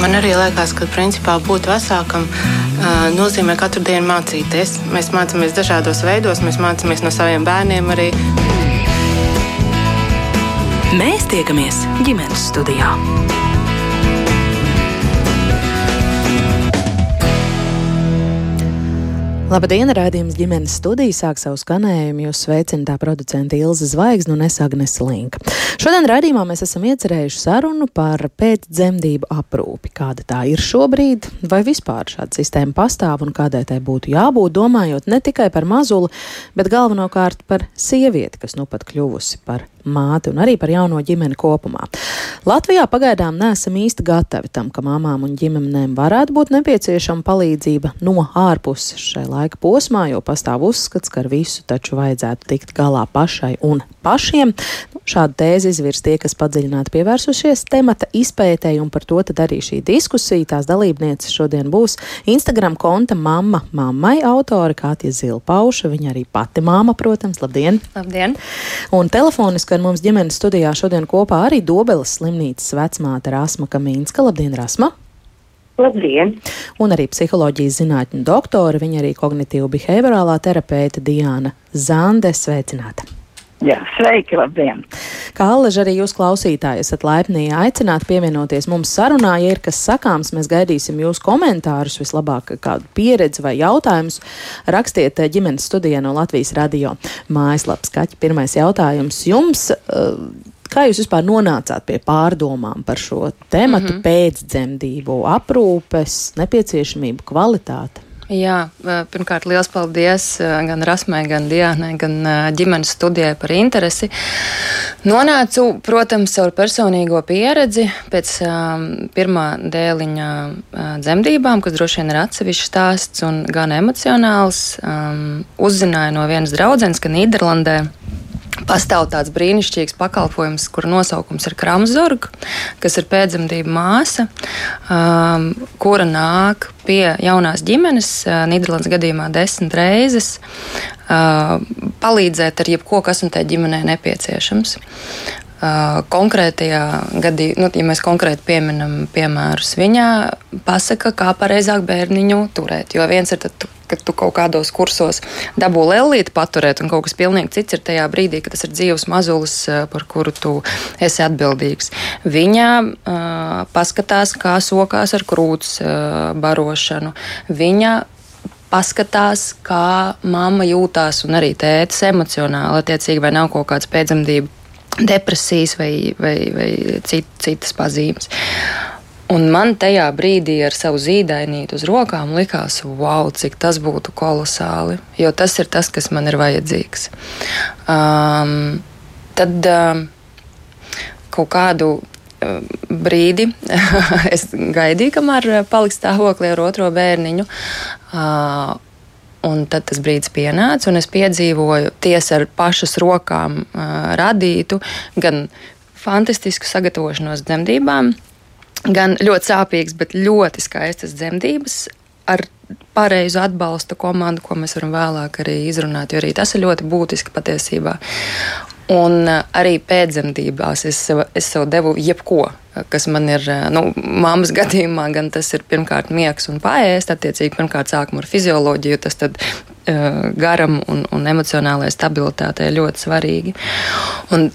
Man arī liekas, ka principā būt vecākam nozīmē katru dienu mācīties. Mēs mācāmies dažādos veidos, mēs mācāmies no saviem bērniem arī. Mēs tiekamies ģimenes studijā. Labdien, rādījums ģimenes studija sāk savu skanējumu. Jūs sveicināta producenta Ilza Zvaigznes un es Agnes Linka. Šodien rādījumā mēs esam iecerējuši sarunu par pēcdzemdību aprūpi. Kāda tā ir šobrīd, vai vispār šāda sistēma pastāv un kādai tai būtu jābūt, domājot ne tikai par mazuli, bet galvenokārt par sievieti, kas nu pat kļuvusi par māti un arī par jauno ģimeni kopumā. Latvijā pagaidām neesam īsti gatavi tam, ka mamām un ģimenēm varētu būt nepieciešama palīdzība no ārpuses šai laika posmā, jo pastāv uzskats, ka ar visu taču vajadzētu tikt galā pašai un pašiem. Nu, šādu tēzi izvirs tie, kas padziļināti pievērsušies temata izpētēji, un par to tad arī šī diskusija. Tās dalībnieces šodien būs Instagram konta mamma mammai autore Kātja Zilpauša, viņa arī pati māma, protams, labdien! Labdien! Un telefoniski ar mums ģimenes studijā šodien kopā arī Dobeles slimnīcas vecmāte Rasma Kamīnska. Labdien, Rasma! Labdien! Un arī psiholoģijas zinātņu doktora, viņa arī kognitīva behaviorālā terapeita Diana Zande. Sveicināta! Jā, sveiki, labdien! Kā Allaž arī jūs klausītāji esat laipni aicināti pievienoties mums sarunā, ja ir kas sakāms, mēs gaidīsim jūsu komentārus, vislabāk kādu pieredzi vai jautājumus. Rakstiet ģimenes studijā no Latvijas radio mājaslapas. Kaķi, pirmais jautājums jums. Kā jūs vispār nonācāt pie pārdomām par šo tēmatu mm -hmm. pēcdzemdību, aprūpes, nepieciešamību, kvalitāti? Jā, pirmkārt, liels paldies gan Rasmai, gan Diānai, gan ģimenes studijai par interesi. Nonācu, protams, caur personīgo pieredzi pēc pirmā dēliņa dzemdībām, kas droši vien ir atsevišķs stāsts un gan emocionāls. Uzzināju no vienas draudzenes, ka Nīderlandē Pastāv tāds brīnišķīgs pakalpojums, kura nosaukums ir Kramzorga, kas ir pēcdzemdību māsa, um, kura nāk pie jaunās ģimenes, uh, Nīderlandes gadījumā desmit reizes, uh, palīdzēt ar jebko, kas un tai ģimenei nepieciešams. Uh, konkrētajā gadījumā, nu, ja mēs konkrēti pieminam piemērus, viņa pasaka, kā pareizāk bērniņu turēt. Jo viens ir, tad, kad tu kaut kādos kursos dabū lēlīti paturēt, un kaut kas pilnīgi cits ir tajā brīdī, kad tas ir dzīves mazulis, par kuru tu esi atbildīgs. Viņa uh, paskatās, kā sokās ar krūts uh, barošanu. Viņa paskatās, kā mamma jūtās un arī tētis emocionāli, attiecīgi, vai nav kaut kāds pēcdzemdību depresijas vai, vai, vai cit, citas pazīmes. Un man tajā brīdī ar savu zīdainīti uz rokām likās, wow, cik tas būtu kolosāli, jo tas ir tas, kas man ir vajadzīgs. Um, tad um, kaut kādu um, brīdi es gaidīju, kamēr paliks stāvoklī ar otro bērniņu. Uh, Un tad tas brīdis pienāca, un es piedzīvoju tiesa ar pašas rokām uh, radītu gan fantastisku sagatavošanos dzemdībām, gan ļoti sāpīgas, bet ļoti skaistas dzemdības ar pareizu atbalsta komandu, ko mēs varam vēlāk arī izrunāt, jo arī tas ir ļoti būtiski patiesībā. Un arī pēcdzemdībās es, es sev devu jebko, kas man ir, nu, mammas gadījumā, gan tas ir pirmkārt miegs un pārējais, attiecīgi, pirmkārt sākam ar fizioloģiju, tas tad uh, garam un, un emocionālajai stabilitātei ļoti svarīgi. Un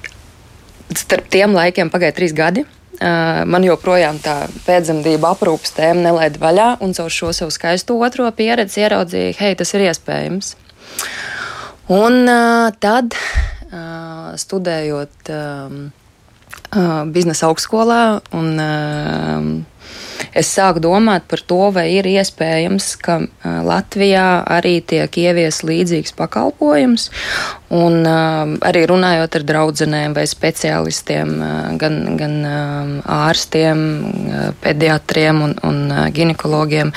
starp tiem laikiem pagāja trīs gadi. Uh, man joprojām tā pēcdzemdība aprūpas tēma nelaida vaļā, un caur šo savu skaisto otro pieredzi ieraudzīju, hei, tas ir iespējams. Un uh, tad, uh, studējot biznesa augstskolā. Un, es sāku domāt par to, vai ir iespējams, ka Latvijā arī tiek ievies līdzīgs pakalpojums. Un, arī runājot ar draugiem vai speciālistiem, gan, gan ārstiem, pediatriem un, un ginekologiem,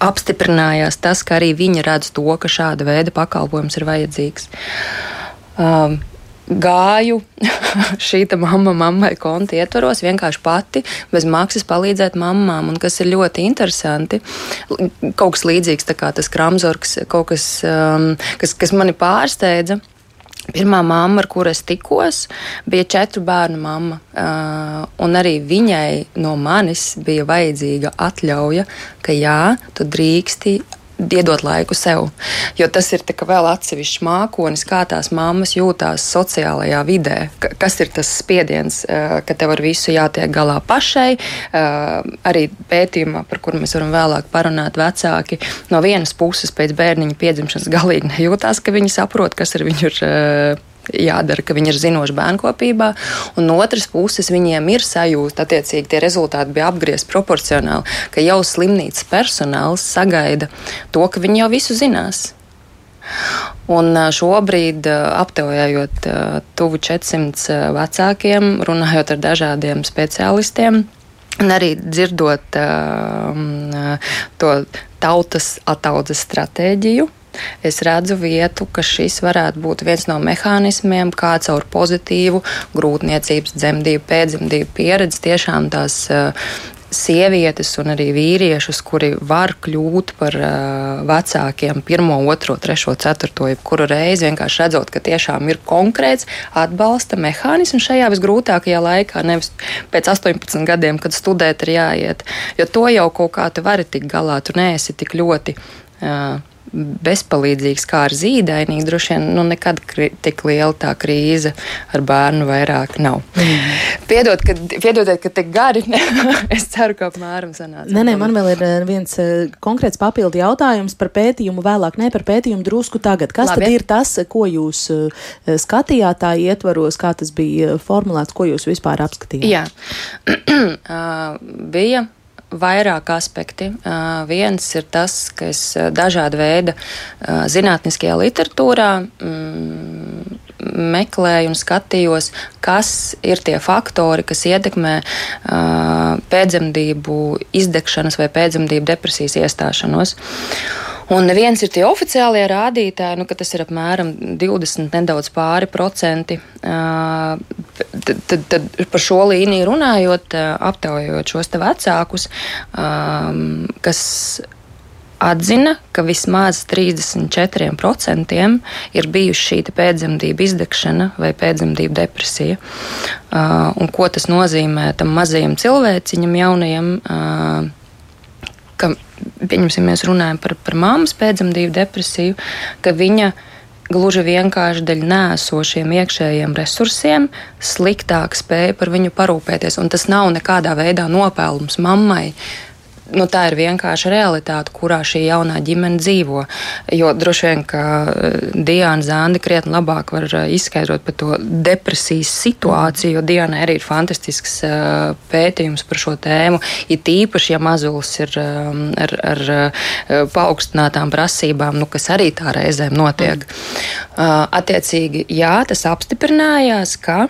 apstiprinājās tas, ka arī viņi redz to, ka šāda veida pakalpojums ir vajadzīgs. Uh, gāju šī mamma, mammai konta ietvaros, vienkārši pati, bez maksas palīdzēt mammām. Un kas ir ļoti interesanti, kaut kas līdzīgs kā tas kramzorgs, kaut kas, um, kas, kas mani pārsteidza. Pirmā mamma, ar kuru es tikos, bija četru bērnu mamma. Uh, arī viņai no manis bija vajadzīga atļauja, ka jā, tu drīksti iedot laiku sev. Jo tas ir vēl atsevišķs mākonis, kā tās mammas jūtās sociālajā vidē. Kas ir tas spiediens, eh, ka tev ar visu jātiek galā pašai. Eh, arī pētījumā, par kuru mēs varam vēlāk parunāt, vecāki no vienas puses pēc bērniņa piedzimšanas galīgi nejūtās, ka viņi saprot, kas ar viņu ir eh, jādara, ka viņi ir zinoši bērnkopībā, un no otras puses viņiem ir sajūta, attiecīgi tie rezultāti bija apgriezti proporcionāli, ka jau slimnīcas personāls sagaida to, ka viņi jau visu zinās. Un šobrīd, aptaujājot tuvu 400 vecākiem, runājot ar dažādiem speciālistiem, un arī dzirdot to tautas ataudzes stratēģiju, Es redzu vietu, ka šis varētu būt viens no mehānismiem, kā caur pozitīvu grūtniecības, dzemdību, pēcdzemdību pieredzi tiešām tās uh, sievietes un arī vīriešus, kuri var kļūt par uh, vecākiem pirmo, otro, trešo, ceturto, jebkuru reizi, vienkārši redzot, ka tiešām ir konkrēts atbalsta mehānisms šajā visgrūtākajā laikā, nevis pēc 18 gadiem, kad studēt ir jāiet. Jo to jau kaut kā tu vari tikt galā, tu neesi tik ļoti. Uh, bezpalīdzīgs kā ar zīdainī, droši vien nu, nekad tik liela tā krīze ar bērnu vairāk nav. Mm. Piedod, ka, piedodiet, ka tik gari. es ceru, ka apmēram sanāca. Nē, nē, man vēl ir eh, viens eh, konkrēts papildu jautājums par pētījumu vēlāk, ne par pētījumu drusku tagad. Kas Labi. tad ir tas, ko jūs eh, skatījāt tā ietvaros, kā tas bija formulēts, ko jūs vispār apskatījāt? Jā, bija vairāk aspekti. Uh, viens ir tas, ka es dažāda veida uh, zinātniskajā literatūrā mm, meklēju un skatījos, kas ir tie faktori, kas ietekmē uh, pēcdzemdību izdegšanas vai pēcdzemdību depresijas iestāšanos. Un viens ir tie oficiālie rādītāji, nu, ka tas ir apmēram 20, nedaudz pāri procenti. Tad, tad, tad par šo līniju runājot, aptaujājot šos vecākus, kas atzina, ka vismaz 34% ir bijusi šī pēcdzemdību izdegšana vai pēcdzemdību depresija. Uh, ko tas nozīmē tam mazajam cilvēciņam, jaunajam? Uh, ka, pieņemsim, mēs runājam par, par māmas pēcdzemdību depresiju, ka viņa gluži vienkārši dēļ nēsošiem iekšējiem resursiem sliktāk spēja par viņu parūpēties. Un tas nav nekādā veidā nopelnums mammai nu, tā ir vienkārši realitāte, kurā šī jaunā ģimene dzīvo. Jo droši vien, ka eh, Diana Zandi krietni labāk var eh, izskaidrot par to depresijas situāciju, jo Diana arī ir fantastisks eh, pētījums par šo tēmu. Ir tīpaši, ja mazulis ir ar, ar paaugstinātām prasībām, nu, kas arī tā reizēm notiek. Attiecīgi, jā, tas apstiprinājās, ka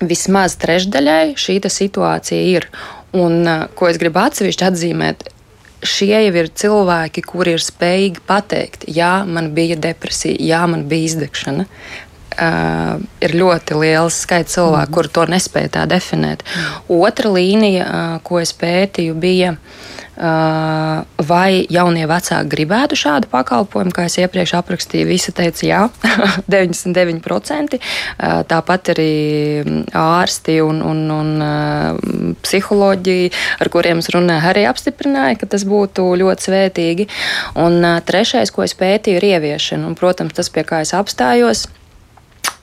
vismaz trešdaļai šī situācija ir. Un ko es gribu atsevišķi atzīmēt, šie jau ir cilvēki, kuri ir spējīgi pateikt, jā, man bija depresija, jā, man bija izdegšana. Uh, ir ļoti liels skaits cilvēku, mm. kuri to nespēja tā definēt. Mm. Otra līnija, uh, ko es pētīju, bija uh, vai jaunie vecāki gribētu šādu pakalpojumu, kā jau iepriekš aprakstīju. Visi teica, jā, 99%. Tāpat arī ārsti un, un, un psiholoģi, ar kuriem es runāju, arī apstiprināja, ka tas būtu ļoti svētīgi. Un trešais, ko es pētīju, ir ieviešana. Un, protams, tas, pie kā es apstājos,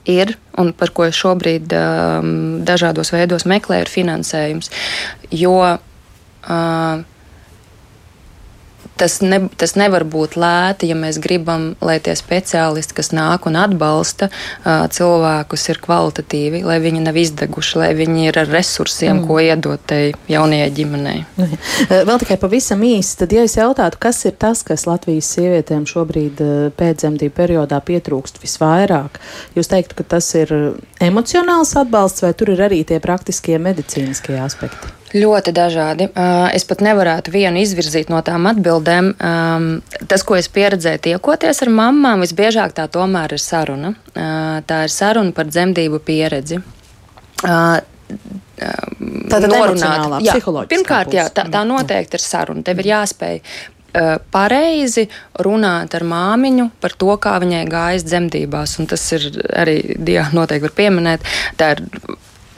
ir un par ko es šobrīd um, dažādos veidos meklēju, ir finansējums. Jo uh, tas, ne, tas nevar būt lēti, ja mēs gribam, lai tie speciālisti, kas nāk un atbalsta cilvēkus, ir kvalitatīvi, lai viņi nav izdeguši, lai viņi ir ar resursiem, mm. ko iedot tai jaunajai ģimenei. Vēl tikai pavisam īsi, tad, ja es jautātu, kas ir tas, kas Latvijas sievietēm šobrīd pēcdzemdību periodā pietrūkst visvairāk, jūs teiktu, ka tas ir emocionāls atbalsts vai tur ir arī tie praktiskie medicīniskie aspekti? Ļoti dažādi. Es pat nevarētu vienu izvirzīt no tām atbildēm. Tas, ko es pieredzēju, tiekoties ar mamām, visbiežāk tā tomēr ir saruna. Tā ir saruna par dzemdību pieredzi. Tāda norunāta. Jā, pirmkārt, jā, tā, tā noteikti ir saruna. Tev ir jāspēj pareizi runāt ar māmiņu par to, kā viņai gājas dzemdībās. Un tas ir arī Diana noteikti var pieminēt. Tā ir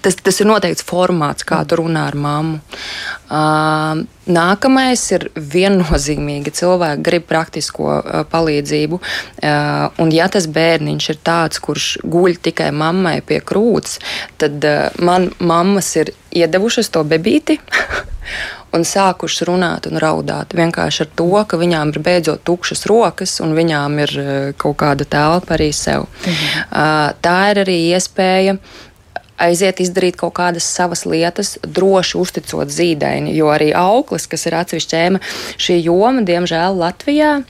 tas, tas ir noteikts formāts, kā tu runā ar mammu. Uh, nākamais ir viennozīmīgi cilvēki grib praktisko uh, palīdzību. Uh, un ja tas bērniņš ir tāds, kurš guļ tikai mammai pie krūts, tad man mammas ir iedevušas to bebīti. un sākušas runāt un raudāt. Vienkārši ar to, ka viņām ir beidzot tukšas rokas un viņām ir kaut kāda telpa arī sev. Mhm. Tā ir arī iespēja aiziet izdarīt kaut kādas savas lietas, droši uzticot zīdaini, jo arī auklis, kas ir atsevišķa ēma, šī joma, diemžēl, Latvijā.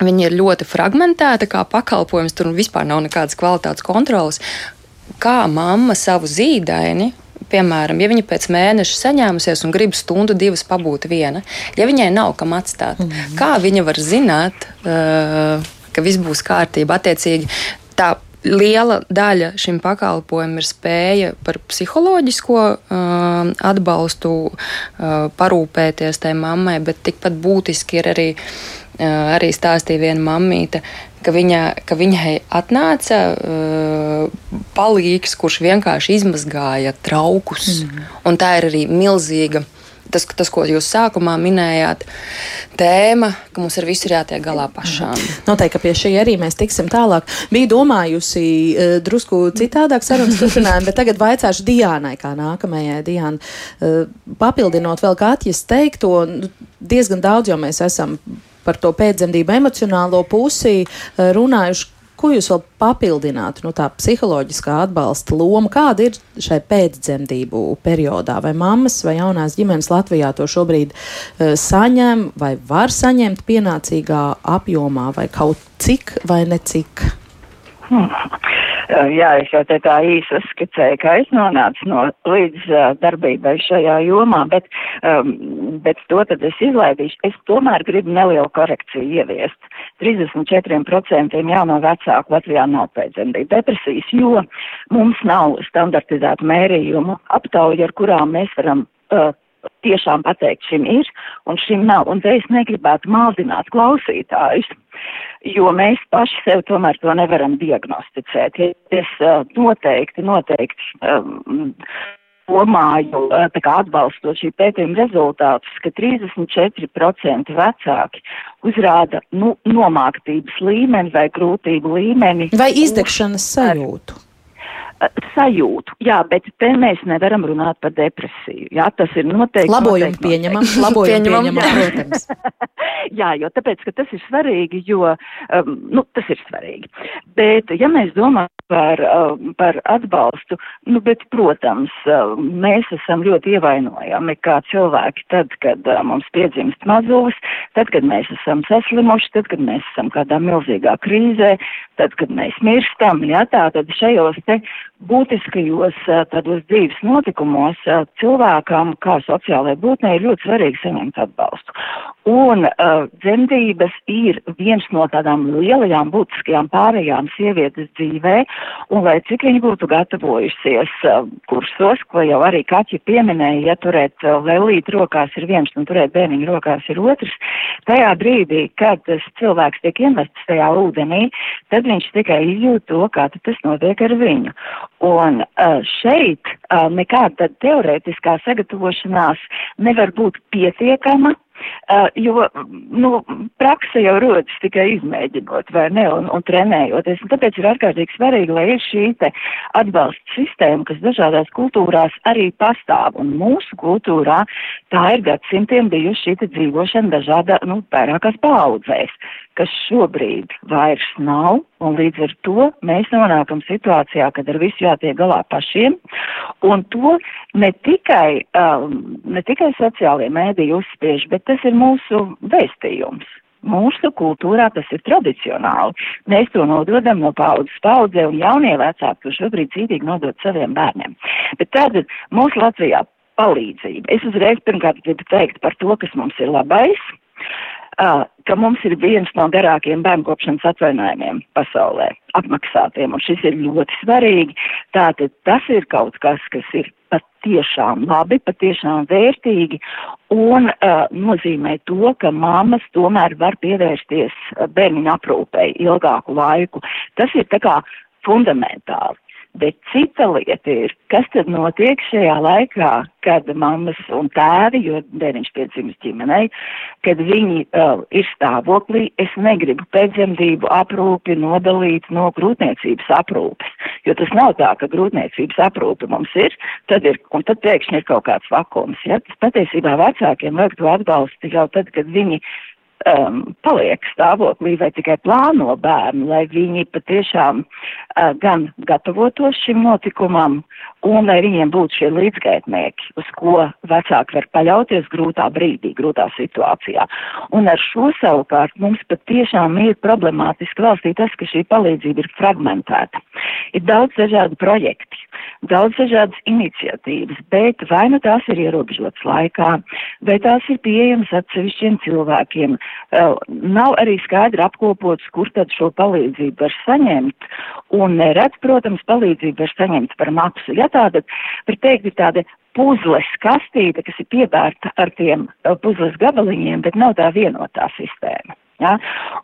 Viņa ir ļoti fragmentēta, kā pakalpojums, tur vispār nav nekādas kvalitātes kontrolas. Kā mamma savu zīdaini piemēram, ja viņa pēc mēneša saņēmusies un grib stundu, divas pabūt viena, ja viņai nav kam atstāt, mm -hmm. kā viņa var zināt, uh, ka viss būs kārtībā? Attiecīgi, tā liela daļa šim pakalpojumam ir spēja par psiholoģisko uh, atbalstu uh, parūpēties tai mammai, bet tikpat būtiski ir arī, uh, arī stāstīja viena mammīte, ka, viņa, ka viņai atnāca uh, palīgs, kurš vienkārši izmazgāja traukus. Mm. Un tā ir arī milzīga tas, tas, ko jūs sākumā minējāt, tēma, ka mums ar visu ir jātiek galā pašām. Noteikti, ka pie šī arī mēs tiksim tālāk. Bija domājusi uh, drusku citādāk sarunas turpinājumu, bet tagad vaicāšu Diānai, kā nākamajai Diānai. Uh, papildinot vēl Katjas teikto, nu, diezgan daudz jau mēs esam par to pēcdzemdību emocionālo pusi uh, runājuši Ko jūs vēl papildinātu? Nu, tā psiholoģiskā atbalsta loma, kāda ir šai pēcdzemdību periodā? Vai mammas vai jaunās ģimenes Latvijā to šobrīd uh, saņem vai var saņemt pienācīgā apjomā vai kaut cik vai necik? Hmm. Jā, es jau te tā īsi skicēju, ka es nonācu no līdz uh, darbībai šajā jomā, bet, um, bet to tad es izlaidīšu. Es tomēr gribu nelielu korekciju ieviest. 34% jauno vecāku Latvijā nav pēcdzemdību depresijas, jo mums nav standartizētu mērījumu aptauju, ar kurām mēs varam uh, tiešām pateikt, šim ir un šim nav. Un te es negribētu maldināt klausītājus, jo mēs paši sev tomēr to nevaram diagnosticēt. Ja es uh, noteikti, noteikti um, domāju, uh, tā kā atbalstot šī pētījuma rezultātus, ka 34% vecāki uzrāda nu, nomāktības līmeni vai grūtību līmeni. Vai izdegšanas sajūtu? Sajūtu. Jā, bet te mēs nevaram runāt par depresiju. Jā, tas ir noteikti. Labojumu noteikti, pieņemam, labojumu pieņemam, protams. Jā, jo tāpēc, ka tas ir svarīgi, jo, um, nu, tas ir svarīgi. Bet, ja mēs domājam par, um, par atbalstu, nu, bet, protams, um, mēs esam ļoti ievainojami kā cilvēki tad, kad uh, mums piedzimst mazulis, tad, kad mēs esam saslimuši, tad, kad mēs esam kādā milzīgā krīzē, tad, kad mēs mirstam, jā, tā tad šajos te būtiskajos tādos dzīves notikumos cilvēkam, kā sociālajai būtnei, ir ļoti svarīgi saņemt atbalstu. Un uh, dzemdības ir viens no tādām lielajām būtiskajām pārējām sievietes dzīvē, un lai cik viņa būtu gatavojusies uh, kursos, ko jau arī Kaķi pieminēja, ja turēt uh, lelīt rokās ir viens un turēt bērniņu rokās ir otrs, tajā brīdī, kad tas cilvēks tiek iemests tajā ūdenī, tad viņš tikai izjūt to, kā tas notiek ar viņu. Un uh, šeit uh, nekāda teorētiskā sagatavošanās nevar būt pietiekama, Uh, jo, nu, praksa jau rodas tikai izmēģinot, vai ne, un, un trenējoties. Un tāpēc ir ārkārtīgi svarīgi, lai ir šī te atbalsta sistēma, kas dažādās kultūrās arī pastāv. Un mūsu kultūrā tā ir gadsimtiem bijusi šī te dzīvošana dažādā, nu, vairākās paudzēs kas šobrīd vairs nav, un līdz ar to mēs nonākam situācijā, kad ar visu jātiek galā pašiem, un to ne tikai, um, ne tikai sociālie mēdīji uzspiež, bet tas ir mūsu vēstījums. Mūsu kultūrā tas ir tradicionāli. Mēs to nododam no paudzes paudzē, un jaunie vecāki to šobrīd cītīgi nodod saviem bērniem. Bet tātad mūsu Latvijā palīdzība. Es uzreiz pirmkārt gribu teikt par to, kas mums ir labais. Ka mums ir viens no garākiem bērnkopšanas atvainājumiem pasaulē, apmaksātiem, un šis ir ļoti svarīgi. Tātad tas ir kaut kas, kas ir patiešām labi, patiešām vērtīgi un uh, nozīmē to, ka mammas tomēr var pievērsties bērniņa aprūpei ilgāku laiku. Tas ir tā kā fundamentāli. Bet cita lieta ir, kas tad notiek šajā laikā, kad mammas un tēvi, jo bērniņš piedzimis ģimenei, kad viņi uh, ir stāvoklī, es negribu pēcdzemdību aprūpi nodalīt no grūtniecības aprūpes, jo tas nav tā, ka grūtniecības aprūpe mums ir, tad ir, un tad pēkšņi ir kaut kāds vakums, ja, tas patiesībā vecākiem vajag to atbalstu jau tad, kad viņi um, paliek stāvoklī vai tikai plāno bērnu, lai viņi patiešām uh, gan gatavotos šim notikumam un lai viņiem būtu šie līdzgaitnieki, uz ko vecāki var paļauties grūtā brīdī, grūtā situācijā. Un ar šo savukārt mums patiešām ir problemātiski valstī tas, ka šī palīdzība ir fragmentēta. Ir daudz dažādu projekti daudz dažādas iniciatīvas, bet vai nu tās ir ierobežotas laikā, vai tās ir pieejamas atsevišķiem cilvēkiem. Uh, nav arī skaidri apkopots, kur tad šo palīdzību var saņemt, un nerad, protams, palīdzību var saņemt par maksu. Ja tāda, var teikt, ir tāda puzles kastīte, kas ir piebērta ar tiem uh, puzles gabaliņiem, bet nav tā vienotā sistēma. Ja?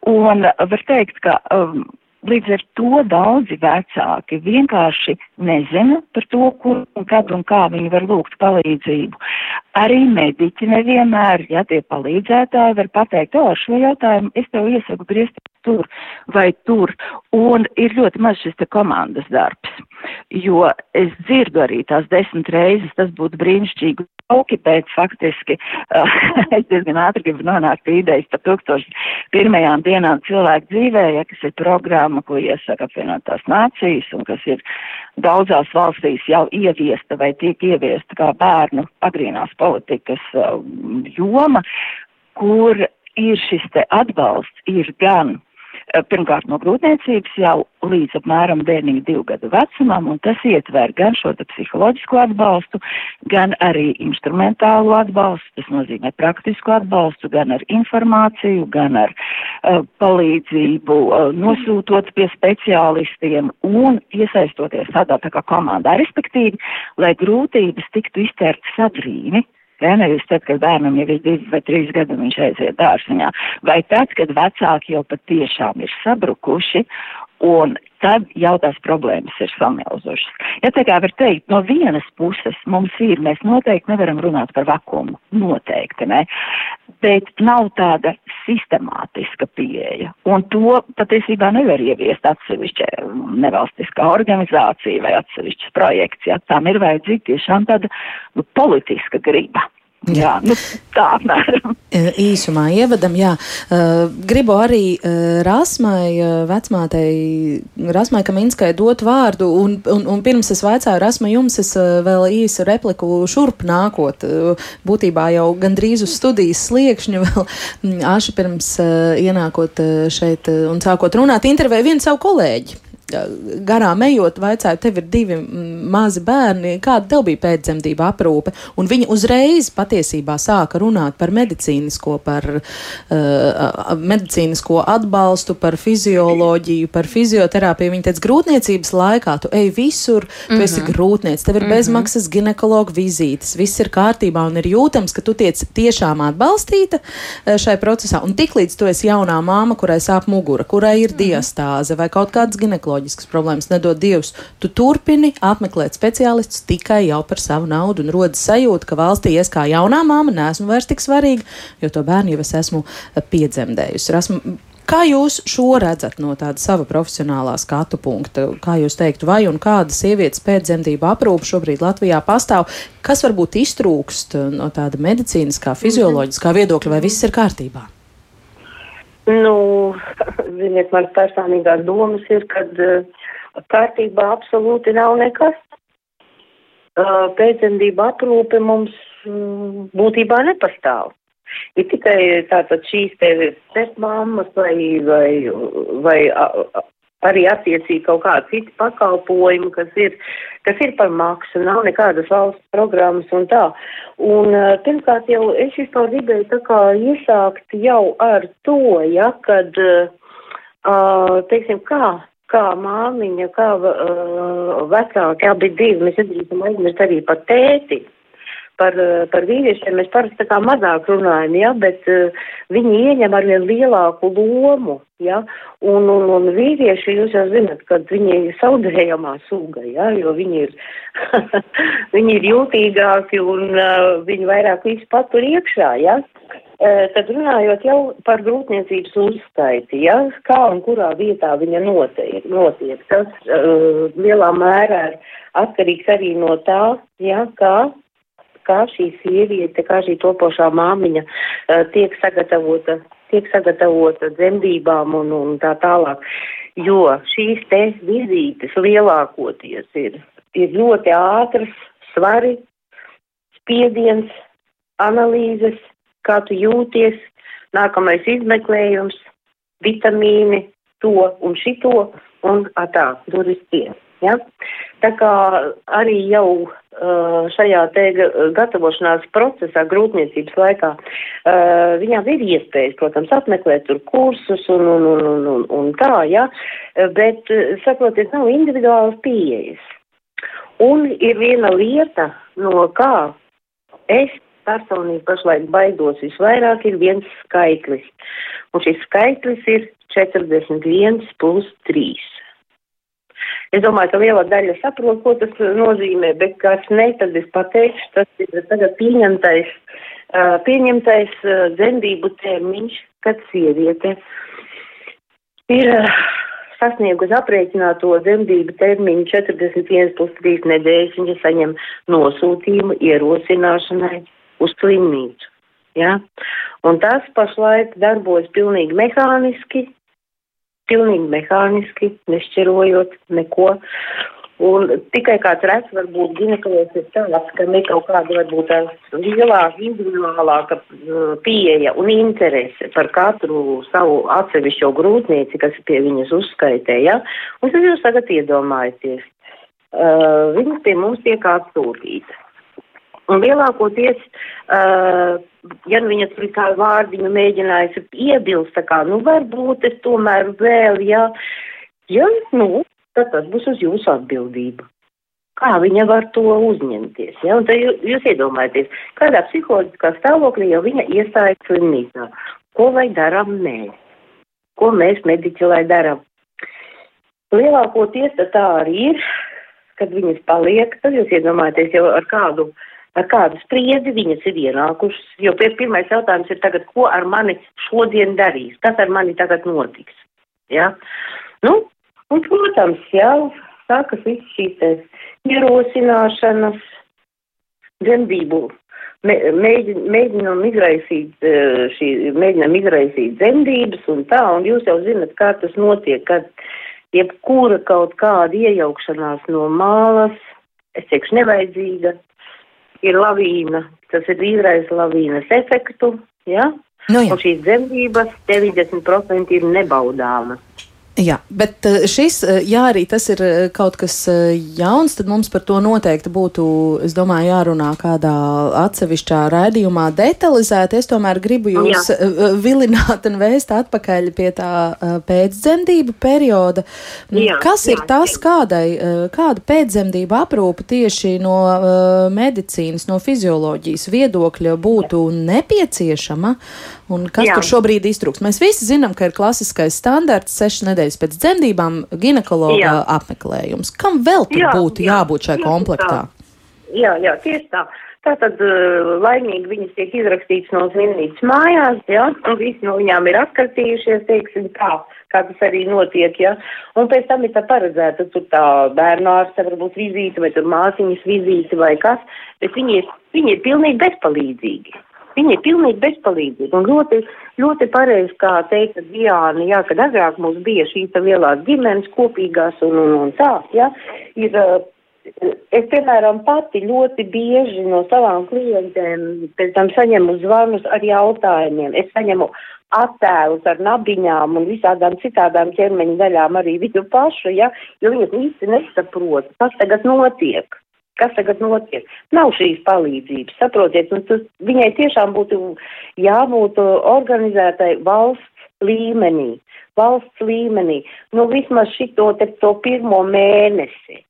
Un var teikt, ka um, Līdz ar to daudzi vecāki vienkārši nezina par to, kur un kad un kā viņi var lūgt palīdzību. Arī mediķi nevienmēr, ja tie palīdzētāji var pateikt, o, šo jautājumu es tev iesaku griezties tur vai tur, un ir ļoti maz šis te komandas darbs, jo es dzirdu arī tās desmit reizes, tas būtu brīnišķīgi. Jauki, bet faktiski uh, es diezgan ātri gribu nonākt pie idejas par tūkstošu pirmajām dienām cilvēku dzīvē, ja, kas ir programma, ko iesaka apvienotās nācijas un kas ir daudzās valstīs jau ieviesta vai tiek ieviesta kā bērnu agrīnās politikas uh, joma, kur ir šis te atbalsts, ir gan Eh, pirmkārt no grūtniecības jau līdz apmēram bērniņa divu gadu vecumam, un tas ietver gan šo psiholoģisko atbalstu, gan arī instrumentālu atbalstu, tas nozīmē praktisku atbalstu, gan ar informāciju, gan ar uh, palīdzību, uh, nosūtot pie speciālistiem un iesaistoties tādā tā kā komandā, respektīvi, lai grūtības tiktu izķertas agrīni, Ja, nevis tad, kad bērnam jau ir divi vai trīs gadi viņš aiziet dārziņā, vai tad, kad vecāki jau patiešām ir sabrukuši un tad jau tās problēmas ir samilzušas. Ja tā kā var teikt, no vienas puses mums ir, mēs noteikti nevaram runāt par vakumu, noteikti, ne, bet nav tāda sistemātiska pieeja, un to patiesībā nevar ieviest atsevišķa nevalstiskā organizācija vai atsevišķas projekts, ja tām ir vajadzīga tiešām tāda nu, politiska griba. Jā, nu, tā apmēram. Īsumā ievadam, jā. Gribu arī Rasmai, vecmātei, Rasmai Kaminskai dot vārdu, un, un, un pirms es vaicāju Rasmai jums, es vēl īsu repliku šurp nākot, būtībā jau gandrīz uz studijas sliekšņu vēl Aša pirms ienākot šeit un sākot runāt, intervēja vienu savu kolēģi garām ejot, vaicāju, tev ir divi mazi bērni, kāda tev bija pēcdzemdība aprūpe, un viņa uzreiz patiesībā sāka runāt par medicīnisko, par uh, medicīnisko atbalstu, par fizioloģiju, par fizioterapiju. Viņa teica, grūtniecības laikā tu ej visur, tu esi mm -hmm. grūtniec, tev ir mm -hmm. bezmaksas ginekologa vizītes, viss ir kārtībā un ir jūtams, ka tu tiec tiešām atbalstīta šai procesā, un tiklīdz tu esi jaunā māma, kurai sāp mugura, kurai ir mm -hmm. diastāze vai kaut kāds ginekologs, psiholoģiskas problēmas, nedod Dievs, tu turpini apmeklēt speciālistus tikai jau par savu naudu un rodas sajūta, ka valstī es kā jaunā māma neesmu vairs tik svarīga, jo to bērnu jau es esmu eh, piedzemdējusi. Esmu, Kā jūs šo redzat no tāda sava profesionālā skatu punkta? Kā jūs teiktu, vai un kāda sievietes pēcdzemdību aprūpe šobrīd Latvijā pastāv? Kas varbūt iztrūkst no tāda medicīniskā, fizioloģiskā viedokļa, vai viss ir kārtībā? Nu, ziniet, manas personīgās domas ir, ka uh, kārtībā absolūti nav nekas. Uh, pēcdzemdība aprūpe mums uh, būtībā nepastāv. Ir tikai tātad šīs te stepmāmas vai, vai, vai arī attiecīgi kaut kādi citi pakalpojumi, kas ir, kas ir par maksu, nav nekādas valsts programmas un tā. Un pirmkārt jau es vispār gribēju tā kā iesākt jau ar to, ja, kad, uh, teiksim, kā, kā māmiņa, kā uh, vecāki, abi divi, mēs nedrīkstam aizmirst arī par tēti par, eh, par vīriešiem mēs parasti tā kā mazāk runājam, ja, bet uh, viņi ieņem arvien lielāku lomu, ja, un, un, un vīrieši, jūs jau zinat, ka viņi ir saudējamā suga, ja, jo viņi ir, viņi ir jūtīgāki un uh, viņi vairāk visu patur iekšā, ja. Uh, tad runājot jau par grūtniecības uzskaiti, ja, kā un kurā vietā viņa notiek, notiek tas uh, lielā mērā ir atkarīgs arī no tā, ja, kā kā šī sieviete, kā šī topošā māmiņa uh, tiek sagatavota, tiek sagatavota dzemdībām un, un tā tālāk. Jo šīs te vizītes lielākoties ir, ir ļoti ātras, svari, spiediens, analīzes, kā tu jūties, nākamais izmeklējums, vitamīni, to un šito un tā, durvis tie. Ja? Tā kā arī jau uh, šajā te gatavošanās procesā, grūtniecības laikā, uh, viņām ir iespējas, protams, apmeklēt tur kursus un, un, un, un, un, un tā, ja? bet, saprotiet, nav individuālas pieejas. Un ir viena lieta, no kā es personīgi pašlaik baidos visvairāk, ir viens skaitlis. Un šis skaitlis ir 41 plus 3. Es domāju, ka liela daļa saprot, ko tas nozīmē, bet kāds ne, tad es pateikšu, tas ir tagad pieņemtais, pieņemtais dzemdību termiņš, kad sieviete ir sasniegusi aprēķināto dzemdību termiņu 41 plus 3 nedēļas, viņa saņem nosūtījumu ierosināšanai uz slimnīcu. Ja? Un tas pašlaik darbojas pilnīgi mehāniski, pilnīgi mehāniski, nešķirojot neko. Un tikai kāds rets varbūt ginekologs ir tāds, ka ne kaut kāda varbūt lielāka, individuālāka uh, pieeja un interese par katru savu atsevišķo grūtnieci, kas pie viņas uzskaitē, ja? Un tad jūs tagad iedomājaties, uh, viņas pie mums tiek atsūtīta. Un lielākoties, uh, ja nu viņa tur kā vārdiņu mēģinājusi iebilst, tā kā, nu, varbūt es tomēr vēl, jā, ja, nu, tad tas būs uz jūsu atbildību. Kā viņa var to uzņemties, ja, un tad jūs iedomājaties, kādā psiholoģiskā stāvoklī jau viņa iestājas slimnīcā. Ko lai darām mēs? Ko mēs mediķi lai darām? Lielākoties tā arī ir, kad viņas paliek, tad jūs iedomājaties jau ar kādu uh, ar kādu spriedzi viņas ir ienākušas, jo pirmais jautājums ir tagad, ko ar mani šodien darīs, kas ar mani tagad notiks. Ja? Nu, un, protams, jau sākas viss šīs ierosināšanas, dzemdību, mēģin, mēģinām izraisīt, e, šī, mēģinām izraisīt dzemdības un tā, un jūs jau zinat, kā tas notiek, kad jebkura kaut kāda iejaukšanās no malas, es teikšu, nevajadzīga, ir lavīna, tas ir izraisa lavīnas efektu, ja? Nu, jā. un šīs dzemdības 90% ir nebaudāmas. Jā, bet eh, šis, eh, jā, arī tas ir eh, kaut kas jauns, tad mums par to noteikti būtu, es domāju, jārunā kādā atsevišķā raidījumā detalizēti. Es tomēr gribu jūs jā. vilināt un vēst atpakaļ pie tā pēcdzemdību perioda. Jā, kas ir jā, tas, kādai, kāda pēcdzemdību aprūpa tieši no medicīnas, no fizioloģijas viedokļa būtu nepieciešama? Un kas Jā. tur šobrīd iztrūks? Mēs visi zinām, ka ir klasiskais standarts sešas nedēļas pēc dzemdībām ginekologa jā. apmeklējums. Kam vēl tur jā, būtu jā, jābūt šai komplektā? Tā. Jā, jā, tieši tā. Tātad uh, laimīgi viņas tiek izrakstītas no slimnīcas mājās, jā, un visi no viņām ir atkartījušies, teiksim, tā, kā tas arī notiek, jā. Un pēc tam ir tā paredzēta, tur tā bērnārste varbūt vizīte, vai tur māsiņas vizīte, vai kas, bet viņi ir, viņi ir pilnīgi bezpalīdzīgi. Viņi ir pilnīgi bezpalīdzīgi un ļoti, ļoti pareizi, kā teica Diāna, jā, kad agrāk mums bija šīs lielās ģimenes kopīgās un, un, un tā, jā, ir, es, piemēram, pati ļoti bieži no savām klientēm pēc tam saņemu zvanus ar jautājumiem. Es saņemu attēlus ar nabiņām un visādām citādām ķermeņa daļām arī viņu pašu, ja, jo viņas īsti nesaprot, kas tagad notiek. Kas tagad notiek? Nav šīs palīdzības, saprotiet, un tas viņai tiešām būtu jābūt organizētai valsts līmenī, valsts līmenī, nu vismaz šito te to pirmo mēnesi.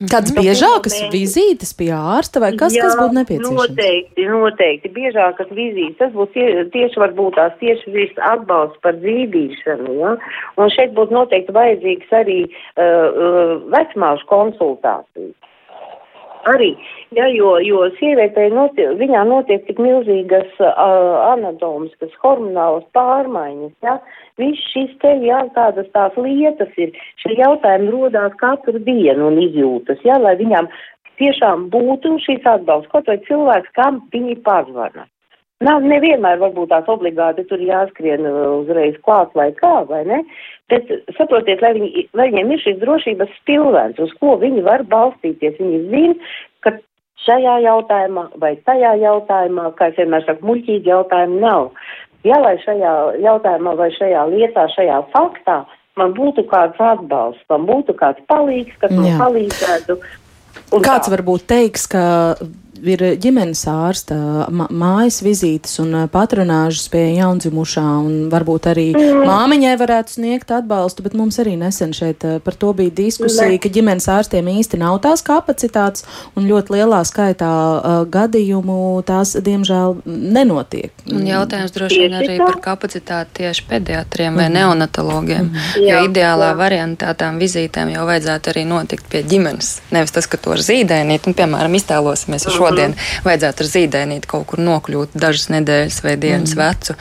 Kādas nu, biežākas vizītes pie ārsta vai kas, Jā, kas būtu nepieciešams? Noteikti, noteikti. Biežākas vizītes. Tas būs tie, tieši varbūt tās tieši viss atbalsts par dzīvīšanu. Ja? Un šeit būtu noteikti vajadzīgs arī uh, uh, vecmāšu konsultācijas. Arī, ja, jo, jo sievietei notiek, viņā notiek tik milzīgas uh, anatomiskas, hormonālas pārmaiņas, ja, viss šis te, jā, tādas tās lietas ir, šie jautājumi rodās katru dienu un izjūtas, ja, lai viņām tiešām būtu šīs atbalsts, kaut vai cilvēks, kam viņi pazvana. Nav nevienmēr varbūt tās obligāti tur jāskrien uzreiz klāt vai kā, vai ne? Bet saprotiet, lai, viņi, lai viņiem ir šis drošības stilvēns, uz ko viņi var balstīties. Viņi zina, ka šajā jautājumā vai tajā jautājumā, kā es vienmēr saku, muļķīgi jautājumi nav. Ja lai šajā jautājumā vai šajā lietā, šajā faktā man būtu kāds atbalsts, man būtu kāds palīgs, kas man palīdzētu. Kāds tā. varbūt teiks, ka ir ģimenes ārsta mājas vizītes un patronāžas pie jaundzimušā, un varbūt arī mm. māmiņai varētu sniegt atbalstu, bet mums arī nesen šeit par to bija diskusija, ne. ka ģimenes ārstiem īsti nav tās kapacitātes, un ļoti lielā skaitā uh, gadījumu tās, diemžēl, nenotiek. Un jautājums droši vien arī par kapacitāti tieši pediatriem mm. vai neonatologiem, mm. jo ideālā jā. variantā tām vizītēm jau vajadzētu arī notikt pie ģimenes. Nevis tas, ka to ar zīdainīt, un, piemēram, iztēlosimies ar šo šodien vajadzētu ar zīdainīti kaut kur nokļūt dažas nedēļas vai dienas mm. vecu.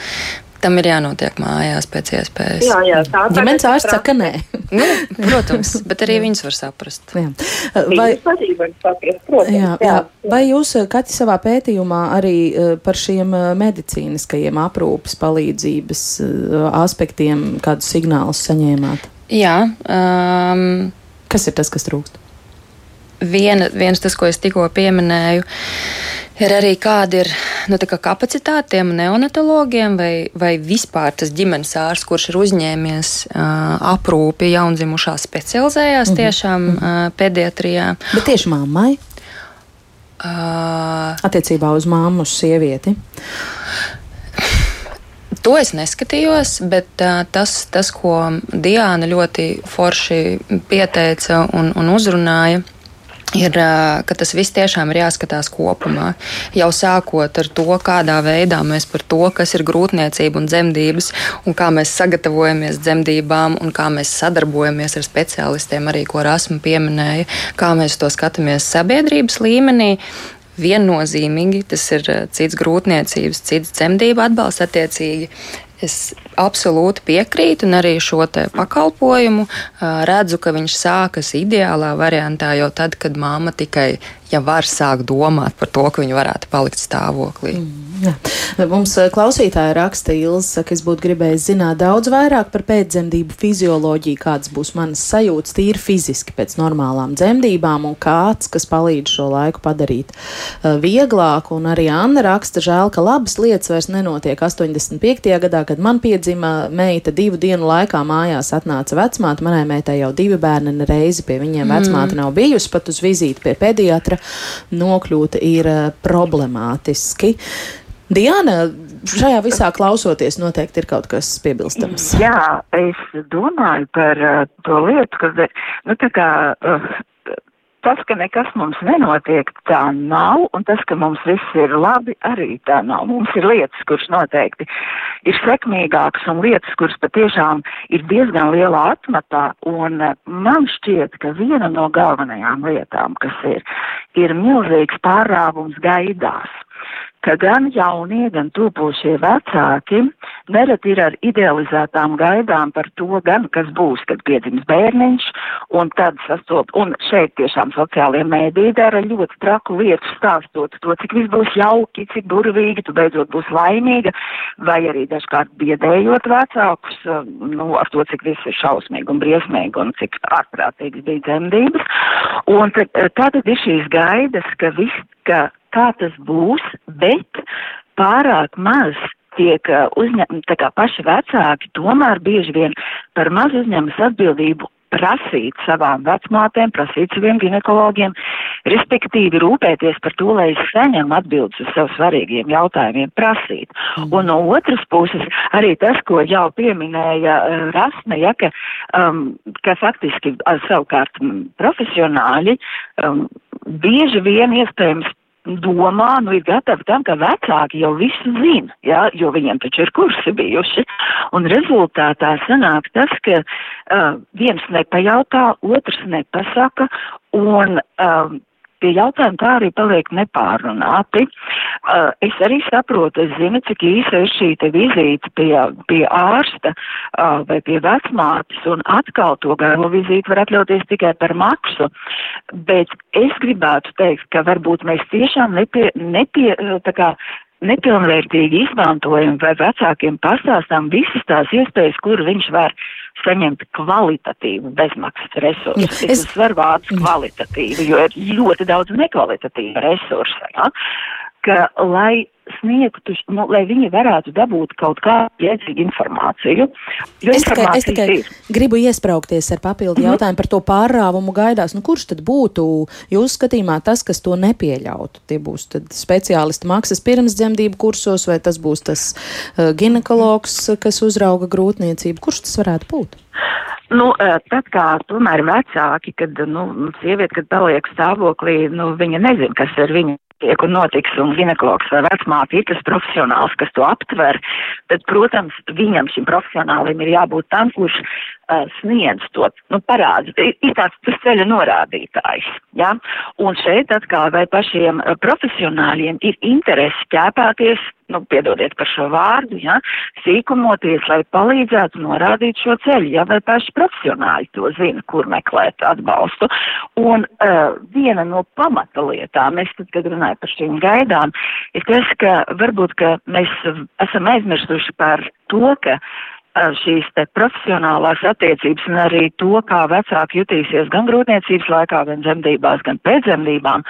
Tam ir jānotiek mājās pēc iespējas. Jā, jā, tā ir. Ģimenes ārsts saka, nē. nu, protams, bet arī viņas var saprast. Jā. Vai, saprast protams, jā, jā. Vai jūs, Kati, savā pētījumā arī eh, par šiem eh, medicīniskajiem aprūpes palīdzības eh, aspektiem kādus signālus saņēmāt? Jā. Um, kas ir tas, kas trūkst? Viena, viens tas, ko es tikko pieminēju, ir arī kāda ir nu, kā kapacitāte tiem neonatologiem vai, vai vispār tas ģimenes ārsts, kurš ir uzņēmies uh, aprūpi jaundzimušā specializējās mm -hmm. tiešām uh, pediatrijā. Bet tieši mammai? Uh, Attiecībā uz māmu, uz sievieti. To es neskatījos, bet uh, tas, tas, ko Diana ļoti forši pieteica un, un uzrunāja, ir, ka tas viss tiešām ir jāskatās kopumā. Jau sākot ar to, kādā veidā mēs par to, kas ir grūtniecība un dzemdības, un kā mēs sagatavojamies dzemdībām, un kā mēs sadarbojamies ar speciālistiem, arī ko Rasmu pieminēja, kā mēs to skatāmies sabiedrības līmenī. Viennozīmīgi tas ir cits grūtniecības, cits dzemdību atbalsts attiecīgi. Es absolūti piekrītu, un arī šo pakalpojumu redzu, ka viņš sākas ideālā variantā jau tad, kad māma tikai ja var sākt domāt par to, ka viņi varētu palikt stāvoklī. Mm, jā. Mums klausītāja raksta Ilza, ka es būtu gribējis zināt daudz vairāk par pēcdzemdību fizioloģiju, kādas būs manas sajūtas tīri fiziski pēc normālām dzemdībām un kāds, kas palīdz šo laiku padarīt vieglāku. Un arī Anna raksta, žēl, ka labas lietas vairs nenotiek 85. gadā, kad man piedzima meita divu dienu laikā mājās atnāca vecmāte. Manai meitai jau divi bērni reizi pie viņiem mm. vecmāte nav bijusi pat uz vizīti pie pediatra nokļūt ir eh, problemātiski. Diana, šajā visā klausoties, noteikti ir kaut kas piebilstams. Jā, es domāju par uh, to lietu, ka, nu, tā kā uh, tas, ka nekas mums nenotiek, tā nav, un tas, ka mums viss ir labi, arī tā nav. Mums ir lietas, kuras noteikti ir sekmīgākas, un lietas, kuras patiešām ir diezgan lielā atmatā, un eh, man šķiet, ka viena no galvenajām lietām, kas ir, ir milzīgs pārāvums gaidās. ka gan jaunie, gan tūpošie vecāki nereti ir ar idealizētām gaidām par to, gan kas būs, kad piedzims bērniņš, un tad sastop, un šeit tiešām sociālajie mēdī dara ļoti traku lietu stāstot to, cik viss būs jauki, cik burvīgi, tu beidzot būs laimīga, vai arī dažkārt biedējot vecākus, nu, ar to, cik viss ir šausmīgi un briesmīgi un cik ārprātīgas bija dzemdības. Un tad, tad ir šīs gaidas, ka viss, ka kā tas būs, bet pārāk maz tiek uzņemti, tā kā paši vecāki tomēr bieži vien par maz uzņemas atbildību prasīt savām vecmātēm, prasīt saviem ginekologiem, respektīvi rūpēties par to, lai es saņemu atbildes uz sev svarīgiem jautājumiem, prasīt. Mm. Un no otras puses, arī tas, ko jau pieminēja uh, Rasme, ja, ka, um, ka faktiski savukārt profesionāļi um, bieži vien iespējams domā, nu ir gatavi tam, ka vecāki jau visu zina, jā, jo viņiem taču ir kursi bijuši. Un rezultātā sanāk tas, ka uh, viens nepajautā, otrs nepasaka, un uh, tie jautājumi tā arī paliek nepārunāti. Uh, es arī saprotu, es zinu, cik īsa ir šī te vizīte pie, pie ārsta uh, vai pie vecmātes, un atkal to garo vizīti var atļauties tikai par maksu, bet es gribētu teikt, ka varbūt mēs tiešām nepie, nepie tā kā nepilnvērtīgi izmantojam vai vecākiem pastāstām visas tās iespējas, kur viņš var saņemt kvalitatīvu bezmaksas resursu. Jā, es varu vārds kvalitatīvu, jo ir ļoti daudz nekvalitatīvu resursu. Ja? Ka, lai sniegtu, nu, lai viņi varētu dabūt kaut kādu jēdzīgu informāciju. Es tikai, es tikai ir. gribu iespraukties ar papildu mm -hmm. jautājumu par to pārrāvumu gaidās. Nu, kurš tad būtu jūsu skatījumā tas, kas to nepieļautu? Tie būs speciālisti maksas pirmsdzemdību kursos, vai tas būs tas uh, ginekologs, kas uzrauga grūtniecību? Kurš tas varētu būt? Nu, eh, tad kā tomēr vecāki, kad, nu, sieviete, kad paliek stāvoklī, nu, viņa nezina, kas ir viņa notiek un notiks, un ginekologs vai vecmāte ir tas profesionāls, kas to aptver, tad, protams, viņam šim profesionālim ir jābūt tam, kurš sniedz to, nu, parāds, ir, tāds tas ceļa norādītājs, ja? Un šeit atkal vai pašiem profesionāļiem ir interesi ķēpāties nu, piedodiet par šo vārdu, ja, sīkumoties, lai palīdzētu norādīt šo ceļu, ja, vai paši profesionāļi to zina, kur meklēt atbalstu. Un uh, viena no pamata lietām, es tad, kad runāju par šīm gaidām, ir tas, ka varbūt, ka mēs esam aizmirsuši par to, ka uh, šīs te profesionālās attiecības un arī to, kā vecāki jutīsies gan grūtniecības laikā, gan dzemdībās, gan pēcdzemdībām,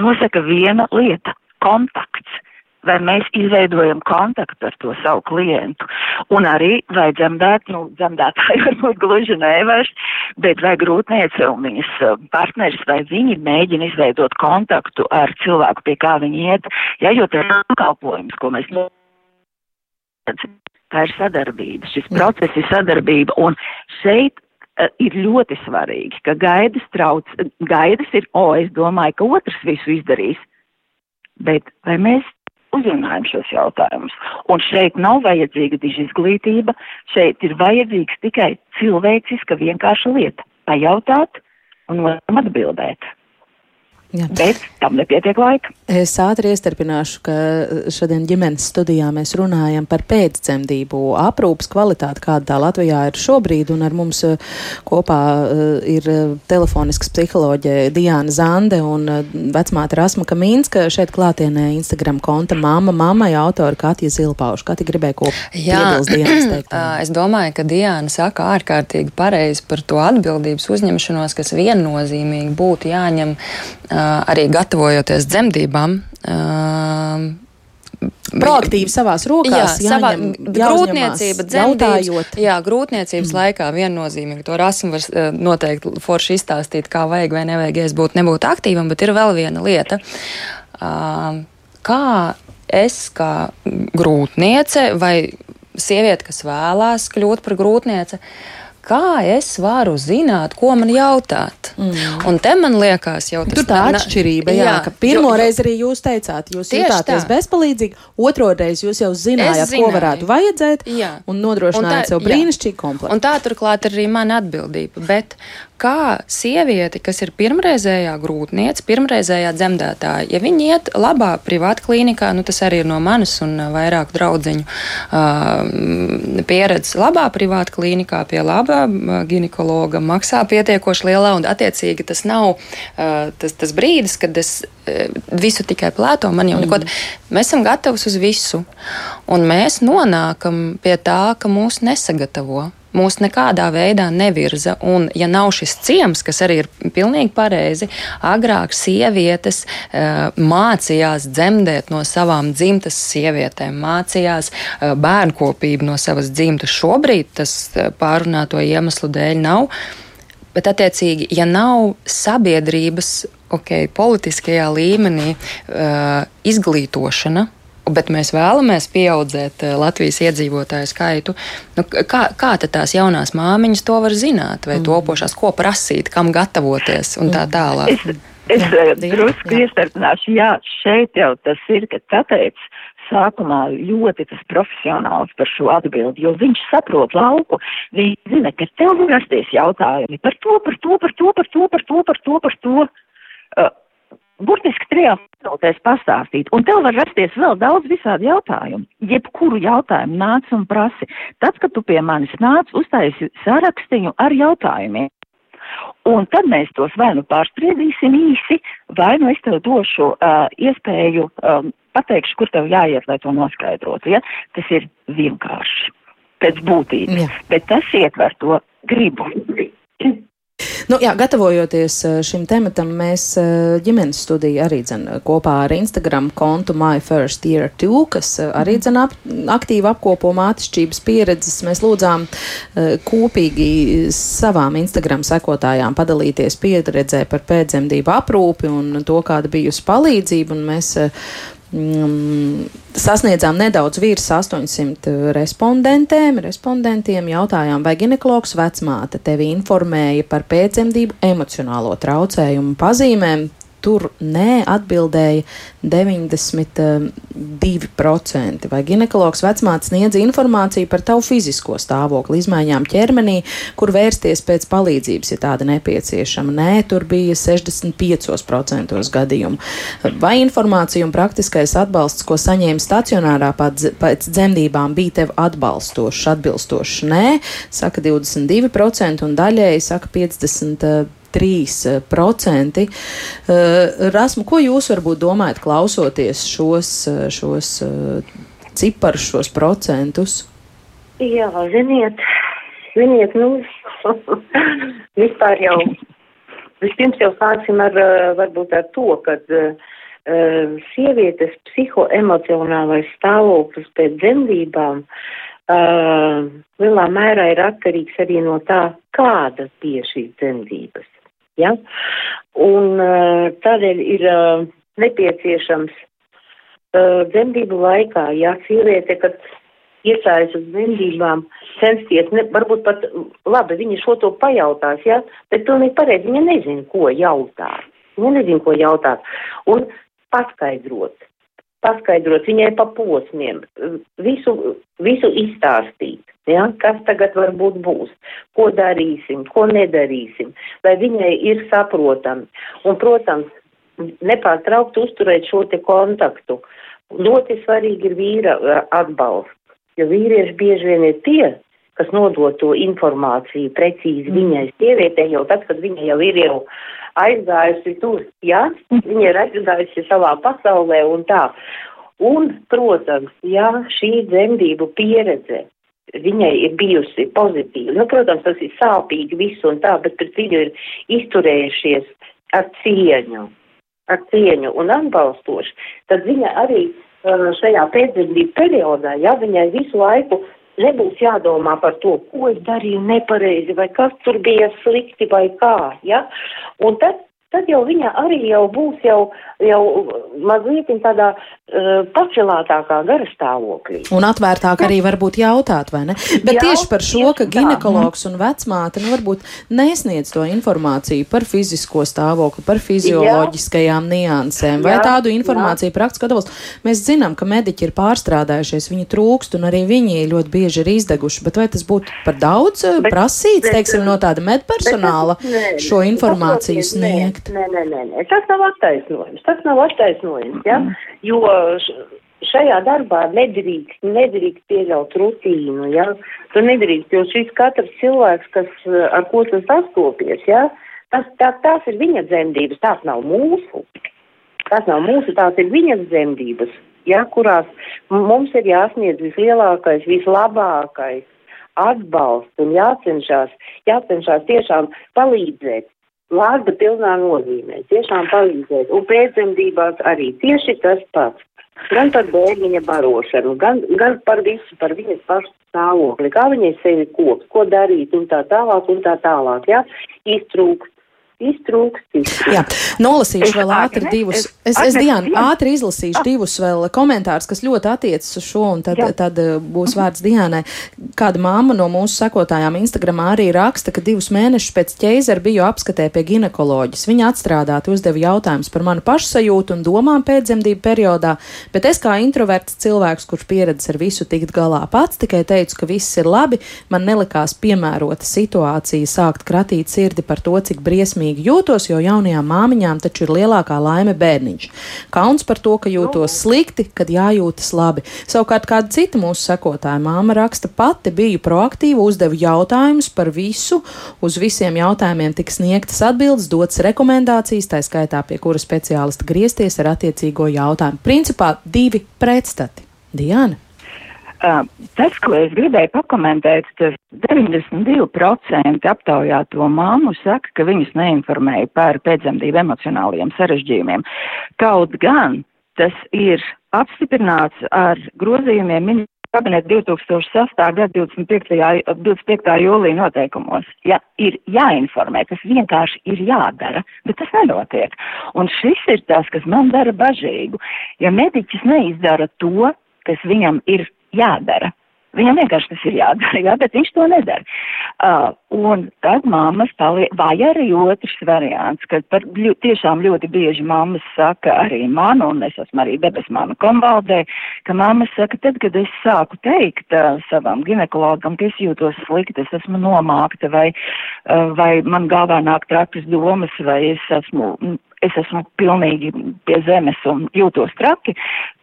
nosaka viena lieta - kontakts vai mēs izveidojam kontaktu ar to savu klientu. Un arī, vai dzemdēt, nu, dzemdētāji varbūt gluži nevairs, bet vai grūtniece un viņas uh, partneris, vai viņi mēģina izveidot kontaktu ar cilvēku, pie kā viņi iet, ja, jo tas ir pakalpojums, ko mēs. Tā ir sadarbība, šis process ir sadarbība, un šeit uh, ir ļoti svarīgi, ka gaidas trauc, gaidas ir, o, es domāju, ka otrs visu izdarīs, bet vai mēs uzrunājam šos jautājumus. Un šeit nav vajadzīga diži izglītība, šeit ir vajadzīgs tikai cilvēciska vienkārša lieta - pajautāt un atbildēt. Jā. Bet tam nepietiek laika. Es ātri iestarpināšu, ka šodien ģimenes studijā mēs runājam par pēcdzemdību aprūpas kvalitāti, kāda tā Latvijā ir šobrīd, un ar mums eh, kopā eh, ir eh, telefonisks psiholoģe Diāna Zande un vecmāte Rasma Kamīnska, šeit klātienē Instagram konta Mama Mamai autora Katja Zilpauša. Katja gribēja ko piebilst Diānas teikt. es domāju, ka Diāna saka ārkārtīgi pareizi par to atbildības uzņemšanos, kas viennozīmīgi būtu jāņem arī gatavojoties dzemdībām. Proaktīvi savā rokās, jā, savā grūtniecība, dzemdības, jā, grūtniecības mm. laikā viennozīmīgi to rasmu var noteikti forši izstāstīt, kā vajag vai nevajag, ja es būtu, nebūtu aktīvam, bet ir vēl viena lieta. Kā es, kā grūtniece vai sieviete, kas vēlās kļūt par grūtnieci, uh, kā es varu zināt, ko man jautāt. Mm. Un te man liekas, jau tas ir tā atšķirība. Jā, jā, ka pirmo reizi arī jūs teicāt, jūs jutāties bezpalīdzīgi, otro reizi jūs jau zinājāt, ko varētu vajadzēt, jā. un nodrošinājāt sev brīnišķīgu komplektu. Un tā turklāt arī mana atbildība. Bet kā sieviete, kas ir pirmreizējā grūtniece, pirmreizējā dzemdētāja, ja viņa iet labā privāta klīnikā, nu tas arī ir no manas un vairāku draudziņu uh, pieredzes, labā privāta klīnikā pie laba ginekologa maksā pietiekoši lielā un attiecīgi tas nav uh, tas, tas brīdis, kad es uh, visu tikai plēto, man jau mm. neko. Mēs esam gatavi uz visu, un mēs nonākam pie tā, ka mūs nesagatavo mūs nekādā veidā nevirza. Un, ja nav šis ciems, kas arī ir pilnīgi pareizi, agrāk sievietes uh, mācījās dzemdēt no savām dzimtas sievietēm, mācījās uh, bērnkopību no savas dzimtas. Šobrīd tas uh, pārunāto iemeslu dēļ nav. Bet, attiecīgi, ja nav sabiedrības, ok, politiskajā līmenī uh, izglītošana, bet mēs vēlamies pieaudzēt eh, Latvijas iedzīvotāju skaitu. Nu, kā, kā tad tās jaunās māmiņas to var zināt, vai mm. topošās, ko prasīt, kam gatavoties un tā tālāk? Es, es jā, eh, drusku iestarpināšu, jā, šeit jau tas ir, ka tāpēc sākumā ļoti tas profesionāls par šo atbildi, jo viņš saprot lauku, viņš zina, ka tev var rasties jautājumi par to, par to, par to, par to, par to, par to, par to. Uh, burtiski trijās minūtēs pastāstīt, un tev var rasties vēl daudz visādi jautājumi. Jebkuru jautājumu nāc un prasi. Tad, kad tu pie manis nāc, uztaisi sarakstiņu ar jautājumiem. Un tad mēs tos vai nu pārspriedīsim īsi, vai nu es tev došu uh, iespēju, um, pateikšu, kur tev jāiet, lai to noskaidrotu. Ja? Tas ir vienkārši pēc būtības, Jā. bet tas ietver to gribu. Nu, jā, gatavojoties eh, šim tematam, mēs eh, ģimenes studiju arī dzen, kopā ar Instagram kontu My First Year 2, kas eh, arī dzen ap, aktīvi apkopo mātišķības pieredzes. Mēs lūdzām kopīgi savām Instagram sekotājām padalīties pieredzē par pēcdzemdību aprūpi un to, kāda bijusi palīdzība. Mēs sasniedzām nedaudz virs 800 respondentēm, respondentiem. Jautājām, vai ginekologs vecmāte tevi informēja par pēcdzemdību emocionālo traucējumu pazīmēm, tur nē, atbildēja 92%. Vai ginekologs vecmāts sniedz informāciju par tavu fizisko stāvokli, izmaiņām ķermenī, kur vērsties pēc palīdzības, ja tāda nepieciešama? Nē, tur bija 65% gadījumu. Vai informācija un praktiskais atbalsts, ko saņēma stacionārā pēc dzemdībām, bija tev atbalstošs, atbilstošs? Nē, saka 22% un daļēji saka 50%. 3%. Eh, Rasmu, ko jūs varbūt domājat, klausoties šos, eh, šos eh, ciparus, šos procentus? Jā, ziniet, ziniet, nu, vispār jau, vispirms jau sāksim ar, varbūt ar to, kad uh, sievietes psihoemocionālais stāvoklis pēc dzemdībām uh, lielā mērā ir atkarīgs arī no tā, kādas bija šīs dzemdības. Ja? Un uh, tādēļ ir uh, nepieciešams uh, dzemdību laikā, ja sieviete, kad iestājas uz dzemdībām, censties, ne, varbūt pat, labi, viņa šo to pajautās, ja? bet pilnīgi pareizi, viņa nezina, ko jautāt. Viņa nezina, ko jautāt. Un paskaidrot paskaidrot viņai pa posmiem, visu, visu izstāstīt, ja, kas tagad varbūt būs, ko darīsim, ko nedarīsim, lai viņai ir saprotami. Un, protams, nepārtraukt uzturēt šo te kontaktu. Ļoti svarīgi ir vīra atbalsts, jo vīrieši bieži vien ir tie, kas nodod to informāciju precīzi mm. viņai sievietei, jau tad, kad viņa jau ir jau aizgājusi tur, jā, ja? viņa ir aizgājusi savā pasaulē un tā. Un, protams, jā, šī dzemdību pieredze viņai ir bijusi pozitīva. Nu, protams, tas ir sāpīgi visu un tā, bet pret viņu ir izturējušies ar cieņu, ar cieņu un atbalstoši, tad viņa arī šajā pēcdzemdību periodā, ja viņai visu laiku nebūs jādomā par to, ko es darīju nepareizi, vai kas tur bija slikti, vai kā, ja? Un tad tad jau viņa arī jau būs jau, jau mazliet tādā uh, pacelātākā gara stāvoklī. Un atvērtāk arī varbūt jautāt, vai ne? Bet Jaut, tieši par šo, ka ginekologs un vecmāte nu, varbūt nesniedz to informāciju par fizisko stāvokli, par fizioloģiskajām Jā. niansēm, vai Jā. tādu informāciju praktiski atbalstu. Mēs zinām, ka mediķi ir pārstrādājušies, viņi trūkst un arī viņi ļoti bieži ir izdeguši, bet vai tas būtu par daudz eh, bet, prasīts, bet, teiksim, no tāda medpersonāla bet, nē, šo informāciju sniegt? Nē, nē, nē, nē, tas nav attaisnojums, tas nav attaisnojums, ja? Mm. jo šajā darbā nedrīkst, nedrīkst pieļaut rutīnu, ja? Tu nedrīkst, jo šis katrs cilvēks, kas, ar ko tu sastopies, ja? tas, tā, tās ir viņa dzemdības, tās nav mūsu. Tas nav mūsu, tās ir viņas dzemdības, ja, kurās mums ir jāsniedz vislielākais, vislabākais atbalsts un jācenšas, jācenšas tiešām palīdzēt. Vārda pilnā nozīmē, tiešām palīdzēt. Un pēcdzemdībās arī tieši tas pats. Gan par bērniņa barošanu, gan, gan par visu, par viņas pašu stāvokli, kā viņai sevi kops, ko darīt un tā tālāk un tā tālāk, jā, iztrūkst iztrūkst. iztrūkst. Jā, nolasīšu vēl ātri divus. Es, es Diana, ātri izlasīšu ah. divus vēl komentārus, kas ļoti attiecas uz šo, un tad, Jā. tad eh, būs vārds Diānai. Kāda māma no mūsu sekotājām Instagramā arī raksta, ka divus mēnešus pēc ķeizara biju apskatē pie ginekoloģis. Viņa atstrādāti uzdeva jautājumus par manu pašsajūtu un domām pēcdzemdību periodā, bet es kā introverts cilvēks, kurš pieredzes ar visu tikt galā pats, tikai teicu, ka viss ir labi. Man nelikās piemērota situācija sākt kratīt sirdi par to, cik briesmīgi briesmīgi jūtos, jo jaunajām māmiņām taču ir lielākā laime bērniņš. Kauns par to, ka jūtos slikti, kad jājūtas labi. Savukārt kāda cita mūsu sekotāja māma raksta pati biju proaktīva, uzdevu jautājumus par visu, uz visiem jautājumiem tika sniegtas atbildes, dotas rekomendācijas, tā skaitā pie kura speciālista griezties ar attiecīgo jautājumu. Principā divi pretstati. Diana. Uh, tas, ko es gribēju pakomentēt, tas 92% aptaujāto māmu saka, ka viņas neinformēja par pēcdzemdību emocionālajiem sarežģījumiem. Kaut gan tas ir apstiprināts ar grozījumiem kabineta 2006. gada 25. 25. jūlija noteikumos. Ja, ir jāinformē, tas vienkārši ir jādara, bet tas nenotiek. Un šis ir tas, kas man dara bažīgu. Ja mediķis neizdara to, kas viņam ir jādara. Viņam vienkārši tas ir jādara, jā, bet viņš to nedara. Uh, un tad mammas paliek, vai arī otrs variants, kad par ļu, tiešām ļoti bieži mammas saka arī man, un es esmu arī debes manu konvaldē, ka mammas saka, tad, kad es sāku teikt uh, savam ginekologam, ka es jūtos slikti, es esmu nomākta, vai, uh, vai man galvā nāk trakas domas, vai es esmu es esmu pilnīgi pie zemes un jūtos traki,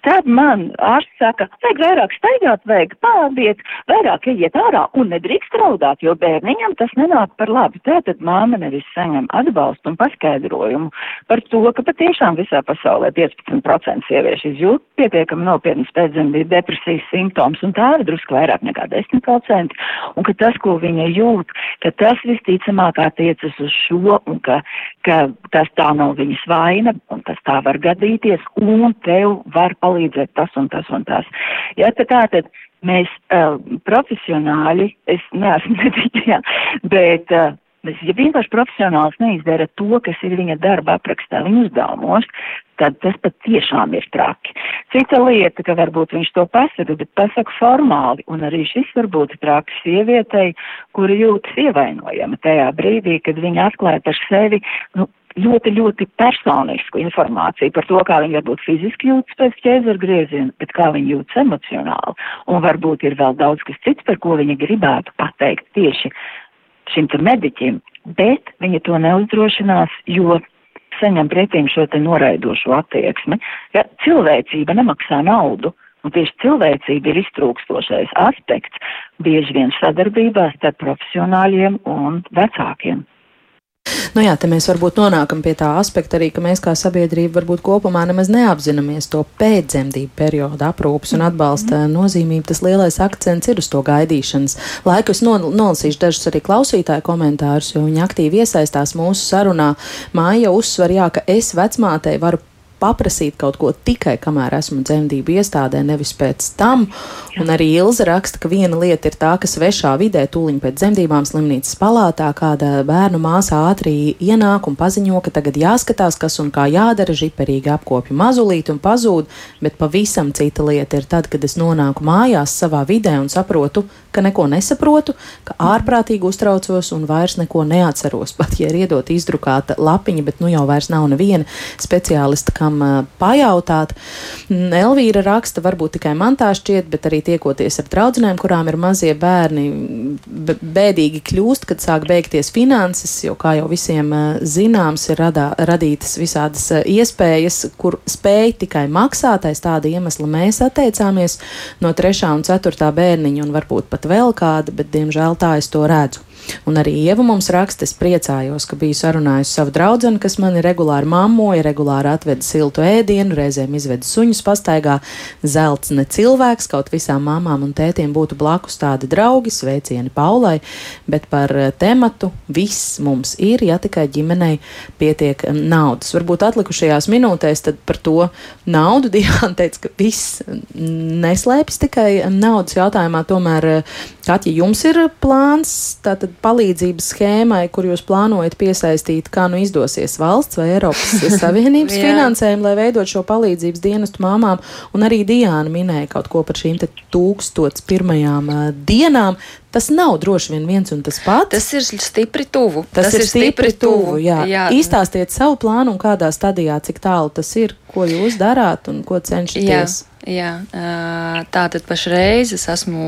tad man ārsts saka, vajag vairāk staigāt, vajag pārbiet, vairāk iet ārā un nedrīkst raudāt, jo bērniņam tas nenāk par labi. Tātad māma nevis saņem atbalstu un paskaidrojumu par to, ka patiešām visā pasaulē 15% sieviešu izjūt pietiekami nopietnas pēcdzemdību depresijas simptoms, un tā ir drusku vairāk nekā 10%, un ka tas, ko viņa jūt, ka tas visticamāk attiecas uz šo, un ka, ka tas tā nav viņa viņas vaina, un tas tā var gadīties, un tev var palīdzēt tas un tas un tas. Ja, tā tātad mēs uh, profesionāļi, es neesmu mediķijā, bet uh, Ja vienkārši profesionāls neizdara to, kas ir viņa darba aprakstā, viņa uzdevumos, tad tas pat tiešām ir traki. Cita lieta, ka varbūt viņš to pasaka, bet pasaka formāli, un arī šis var būt traki sievietei, kura jūtas ievainojama tajā brīdī, kad viņa atklāja par sevi, nu, ļoti, ļoti personisku informāciju par to, kā viņi varbūt fiziski jūtas pēc ķēzara grieziena, bet kā viņi jūtas emocionāli. Un varbūt ir vēl daudz kas cits, par ko viņi gribētu pateikt tieši šim te mediķim, bet viņi to neuzdrošinās, jo saņem pretīm šo te noraidošo attieksmi. Ja cilvēcība nemaksā naudu. Un tieši cilvēcība ir iztrūkstošais aspekts bieži vien sadarbībā starp profesionāļiem un vecākiem. Nu jā, te mēs varbūt nonākam pie tā aspekta arī, ka mēs kā sabiedrība varbūt kopumā nemaz neapzināmies to pēcdzemdību periodu aprūpas un atbalsta mm. nozīmību. Tas lielais akcents ir uz to gaidīšanas laiku. Es nolasīšu dažus arī klausītāju komentārus, jo viņi aktīvi iesaistās mūsu sarunā. Māja uzsver, jā, ka es vecmātei varu paprasīt kaut ko tikai kamēr esmu dzemdību iestādē, nevis pēc tam. Un arī Ilza raksta, ka viena lieta ir tā, ka svešā vidē tūliņ pēc dzemdībām slimnīcas palātā kāda bērnu māsā ātri ienāk un paziņo, ka tagad jāskatās, kas un kā jādara, žiperīgi apkopja mazulīti un pazūd, bet pavisam cita lieta ir tad, kad es nonāku mājās savā vidē un saprotu, ka neko nesaprotu, ka ārprātīgi uztraucos un vairs neko neatceros. Pat ja ir iedot izdrukāta lapiņa, bet nu jau vairs nav neviena speciālista, kam uh, pajautāt. Elvīra raksta, varbūt tikai man tā šķiet, bet arī tiekoties ar draudzenēm, kurām ir mazie bērni, bēdīgi kļūst, kad sāk beigties finanses, jo, kā jau visiem zināms, ir radā, radītas visādas iespējas, kur spēj tikai maksātais tāda iemesla mēs atteicāmies no trešā un ceturtā bērniņa un varbūt pat vēl kāda, bet diemžēl tā es to redzu. Un arī Ieva mums raksta, es priecājos, ka biju sarunājusi savu draugu, kas mani regulāri mammoja, regulāri atveda siltu ēdienu, reizēm izveda suņus pastaigā. Zelts ne cilvēks, kaut visām mamām un tētiem būtu blakus tādi draugi, sveicieni Paulai, bet par eh, tematu viss mums ir, ja tikai ģimenei pietiek eh, naudas. Varbūt atlikušajās minūtēs tad par to naudu Diana teica, ka viss neslēpjas tikai naudas jautājumā, tomēr Katja, jums ir plāns tātad palīdzības schēmai, kur jūs plānojat piesaistīt, kā nu izdosies valsts vai Eiropas Savienības finansējumu, lai veidot šo palīdzības dienestu māmām, un arī Diāna minēja kaut ko par šīm te tūkstots pirmajām uh, dienām. Tas nav droši vien viens un tas pats. Tas ir stipri tuvu. Tas, tas ir stipri, stipri tuvu. tuvu jā. Jā. Izstāstiet savu plānu un kādā stadijā, cik tālu tas ir, ko jūs darāt un ko cenšaties. Jā. Jā, tā tad pašreiz es esmu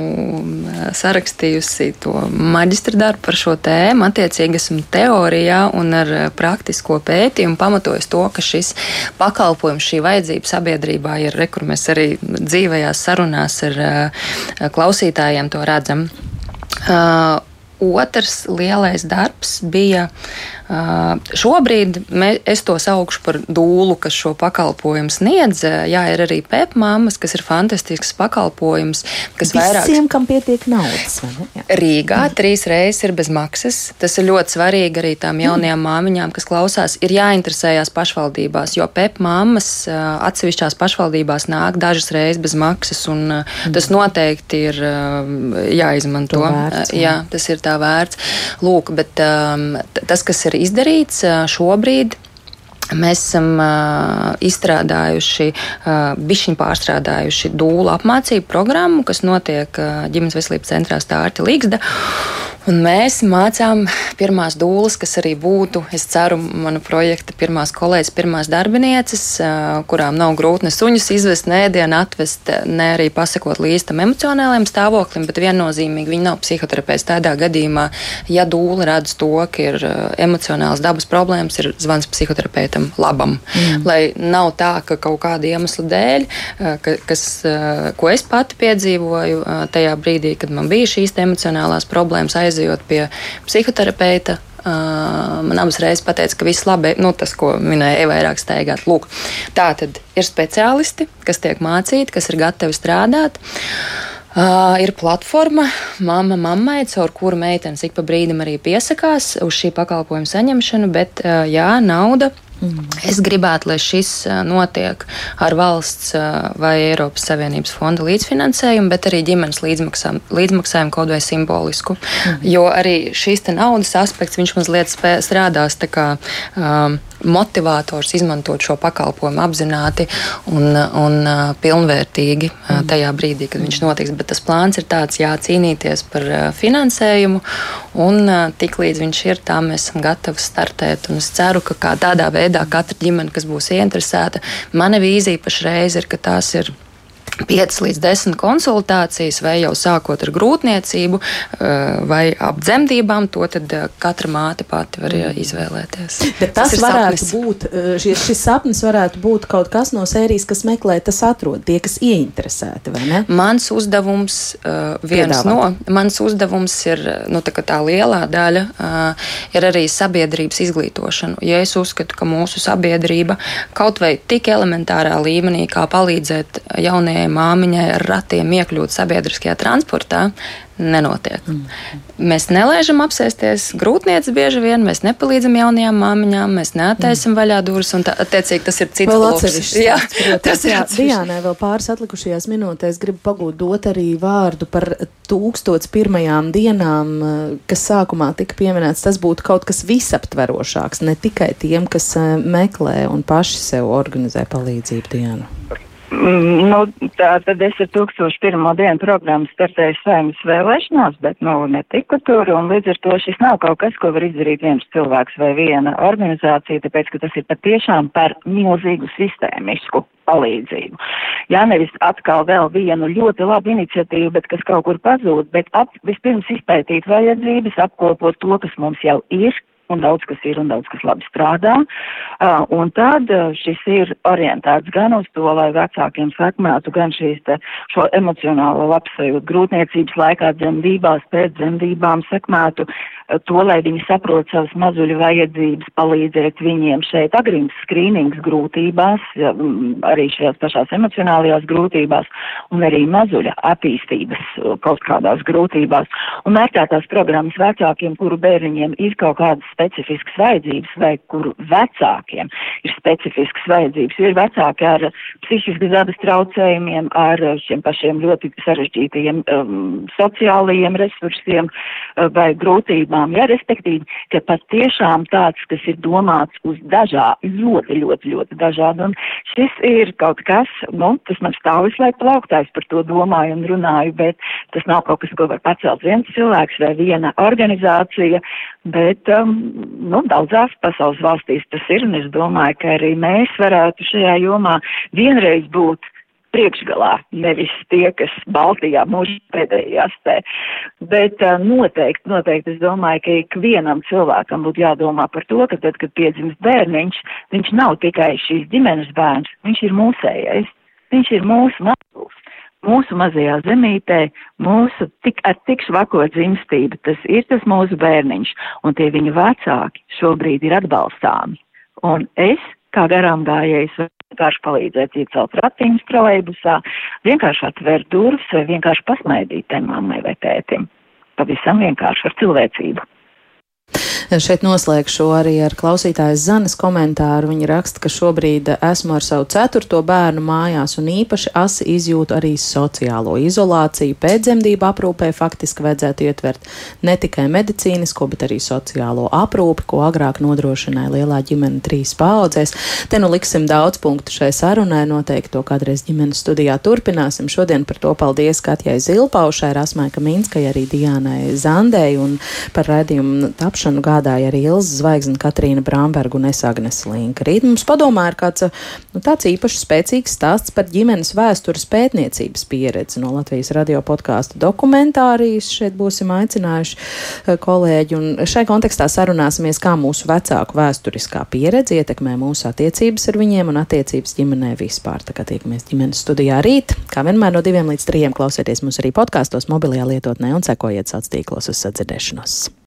sarakstījusi to maģistra darbu par šo tēmu. Attiecīgi esmu teorijā un ar praktisko pētījumu pamatojis to, ka šis pakalpojums, šī vajadzība sabiedrībā ir, re, kur mēs arī dzīvajās sarunās ar klausītājiem to redzam. Otrs lielais darbs bija Šobrīd mē, es to saukšu par dūlu, kas šo pakalpojumu sniedz. Jā, ir arī PEP mammas, kas ir fantastisks pakalpojums, kas Visiem, vairāk. Visiem, kam pietiek naudas. Rīgā mm. trīs reizes ir bez maksas. Tas ir ļoti svarīgi arī tām jaunajām mm. māmiņām, kas klausās. Ir jāinteresējas pašvaldībās, jo PEP mammas atsevišķās pašvaldībās nāk dažas reizes bez maksas, un mm. tas noteikti ir jāizmanto. Vērts, jā. jā, tas ir tā vērts. Lūk, bet um, tas, kas ir izdarīts šobrīd. Mēs esam uh, izstrādājuši, uh, bišķiņu pārstrādājuši dūlu apmācību programmu, kas notiek uh, ģimenes veselības centrā Stārta Līgsda. Un mēs mācām pirmās dūles, kas arī būtu, es ceru, manu projekta pirmās kolēģis, pirmās darbinieces, kurām nav grūti ne suņus izvest, ne ēdienu atvest, ne arī pasakot līdz tam emocionālajiem stāvoklim, bet viennozīmīgi viņi nav psihoterapeits. Tādā gadījumā, ja dūle redz to, ka ir emocionāls dabas problēmas, ir zvans psihoterapeitam labam. Mm. Lai nav tā, ka kaut kāda iemesla dēļ, ka, kas, ko es pati piedzīvoju tajā brīdī, kad man bija šīs emocionālās problēmas, aizejot pie psihoterapeita, man abas reizes teica, ka viss labi, nu, tas, ko minēja Eva, vairāk steigāt. Lūk, tā tad ir speciālisti, kas tiek mācīti, kas ir gatavi strādāt. Uh, ir platforma, mamma, mammai, caur kuru meitenes ik pa brīdim arī piesakās uz šī pakalpojuma saņemšanu, bet uh, jā, nauda. Es gribētu, lai šis notiek ar valsts vai Eiropas Savienības fonda līdzfinansējumu, bet arī ģimenes līdzmaksājumu kaut vai simbolisku. Mm. Jo arī šīs naudas aspekts, viņš mazliet spē, strādās tā kā. Um, motivators izmantot šo pakalpojumu apzināti un, un pilnvērtīgi mm. tajā brīdī, kad viņš notiks. Bet tas plāns ir tāds, jā, cīnīties par finansējumu, un tiklīdz viņš ir, tā mēs esam gatavi startēt. Un es ceru, ka tādā veidā katra ģimene, kas būs ieinteresēta, mana vīzija pašreiz ir, ka tās ir 5 līdz 10 konsultācijas, vai jau sākot ar grūtniecību, eh, vai ap dzemdībām, to tad eh, katra māte pati var mm. izvēlēties. Bet tas, tas varētu sapnis. būt, šis, šis sapnis varētu būt kaut kas no sērijas, kas meklē, tas atrod tie, kas ieinteresēti, vai ne? Mans uzdevums, viens Piedāvāt. no, mans uzdevums ir, nu, tā, tā lielā daļa, ir arī sabiedrības izglītošana. Ja es uzskatu, ka mūsu sabiedrība kaut vai tik elementārā līmenī, kā palīdzēt jaunajiem māmiņai ar ratiem iekļūt sabiedriskajā transportā, nenotiek. Mm. Mēs nelaižam apsēsties grūtniecības bieži vien, mēs nepalīdzam jaunajām māmiņām, mēs neataisam mm. vaļā durvis, un tā, attiecīgi tas ir cits vēl atsevišķs. Jā, protams, tas ir Diānai vēl pāris atlikušajās minūtēs gribu pagūt dot arī vārdu par tūkstots pirmajām dienām, kas sākumā tika pieminēts. Tas būtu kaut kas visaptverošāks, ne tikai tiem, kas eh, meklē un paši sev organizē palīdzību dienu. Mm, nu, tā tad es ar 1001. dienu programmu startēju saimnes vēlēšanās, bet, nu, netiku tur, un līdz ar to šis nav kaut kas, ko var izdarīt viens cilvēks vai viena organizācija, tāpēc, ka tas ir patiešām par milzīgu sistēmisku palīdzību. Jā, nevis atkal vēl vienu ļoti labu iniciatīvu, bet kas kaut kur pazūd, bet ap, vispirms izpētīt vajadzības, apkopot to, kas mums jau ir, un daudz kas ir un daudz kas labi strādā. Uh, un tad uh, šis ir orientēts gan uz to, lai vecākiem sekmētu gan šīs te, šo emocionālo labsajūtu grūtniecības laikā dzemdībās, pēc dzemdībām sekmētu to, lai viņi saprot savas mazuļu vajadzības, palīdzēt viņiem šeit agrīnas skrīnings grūtībās, arī šajās pašās emocionālajās grūtībās un arī mazuļa attīstības kaut kādās grūtībās. Un mērķētās programmas vecākiem, kuru bērniņiem ir kaut kādas specifiskas vajadzības vai kuru vecākiem ir specifiskas vajadzības, jo ir vecāki ar psihiskas dabas traucējumiem, ar šiem pašiem ļoti sarežģītajiem um, sociālajiem resursiem uh, vai grūtībām domām, ja, respektīvi, ka pat tiešām tāds, kas ir domāts uz dažādu, ļoti, ļoti, ļoti dažādu, un šis ir kaut kas, nu, tas man stāv visu laiku plauktājs par to domāju un runāju, bet tas nav kaut kas, ko var pacelt viens cilvēks vai viena organizācija, bet, um, nu, daudzās pasaules valstīs tas ir, un es domāju, ka arī mēs varētu šajā jomā vienreiz būt priekšgalā, nevis tie, kas Baltijā mūžā pēdējās te. Bet uh, noteikti, noteikti es domāju, ka ikvienam cilvēkam būtu jādomā par to, ka tad, kad piedzimst bērniņš, viņš nav tikai šīs ģimenes bērns, viņš ir mūsējais, viņš ir mūsu mazs. Mūsu mazajā zemītē, mūsu tik, ar tik švako dzimstību, tas ir tas mūsu bērniņš, un tie viņa vecāki šobrīd ir atbalstāmi. Un es, kā garām gājējs, vienkārši palīdzēt iecelt ratiņus trolejbusā, vienkārši atvērt durvis vai vienkārši pasmaidīt tai mammai vai tētim. Pavisam vienkārši ar cilvēcību. Šeit noslēgšu arī ar klausītājas Zanes komentāru. Viņa raksta, ka šobrīd esmu ar savu ceturto bērnu mājās un īpaši asi izjūtu arī sociālo izolāciju. Pēcdzemdību aprūpē faktiski vajadzētu ietvert ne tikai medicīnisko, bet arī sociālo aprūpi, ko agrāk nodrošināja lielā ģimene trīs paudzēs. Te nu liksim daudz punktu šai sarunai, noteikti to kādreiz ģimenes studijā turpināsim. Šodien par to paldies Katjai Zilpaušai, Rasmai Kaminskai, arī Diānai Zandei un par raidījumu tapšanu gādu strādāja arī Ilza Zvaigzne, Katrīna Bramberga un Es Agnes Linka. Rīt mums padomā ir kāds nu, tāds īpašs spēcīgs stāsts par ģimenes vēstures pētniecības pieredzi no Latvijas radio podkāstu dokumentārijas. Šeit būsim aicinājuši eh, kolēģi, un šai kontekstā sarunāsimies, kā mūsu vecāku vēsturiskā pieredze ietekmē mūsu attiecības ar viņiem un attiecības ģimenē vispār. Tā kā tiekamies ģimenes studijā rīt, kā vienmēr no diviem līdz trijiem klausieties mūs arī podkāstos, mobilajā lietotnē un sekojiet sociālos tīklos uz sadzirdēšanos.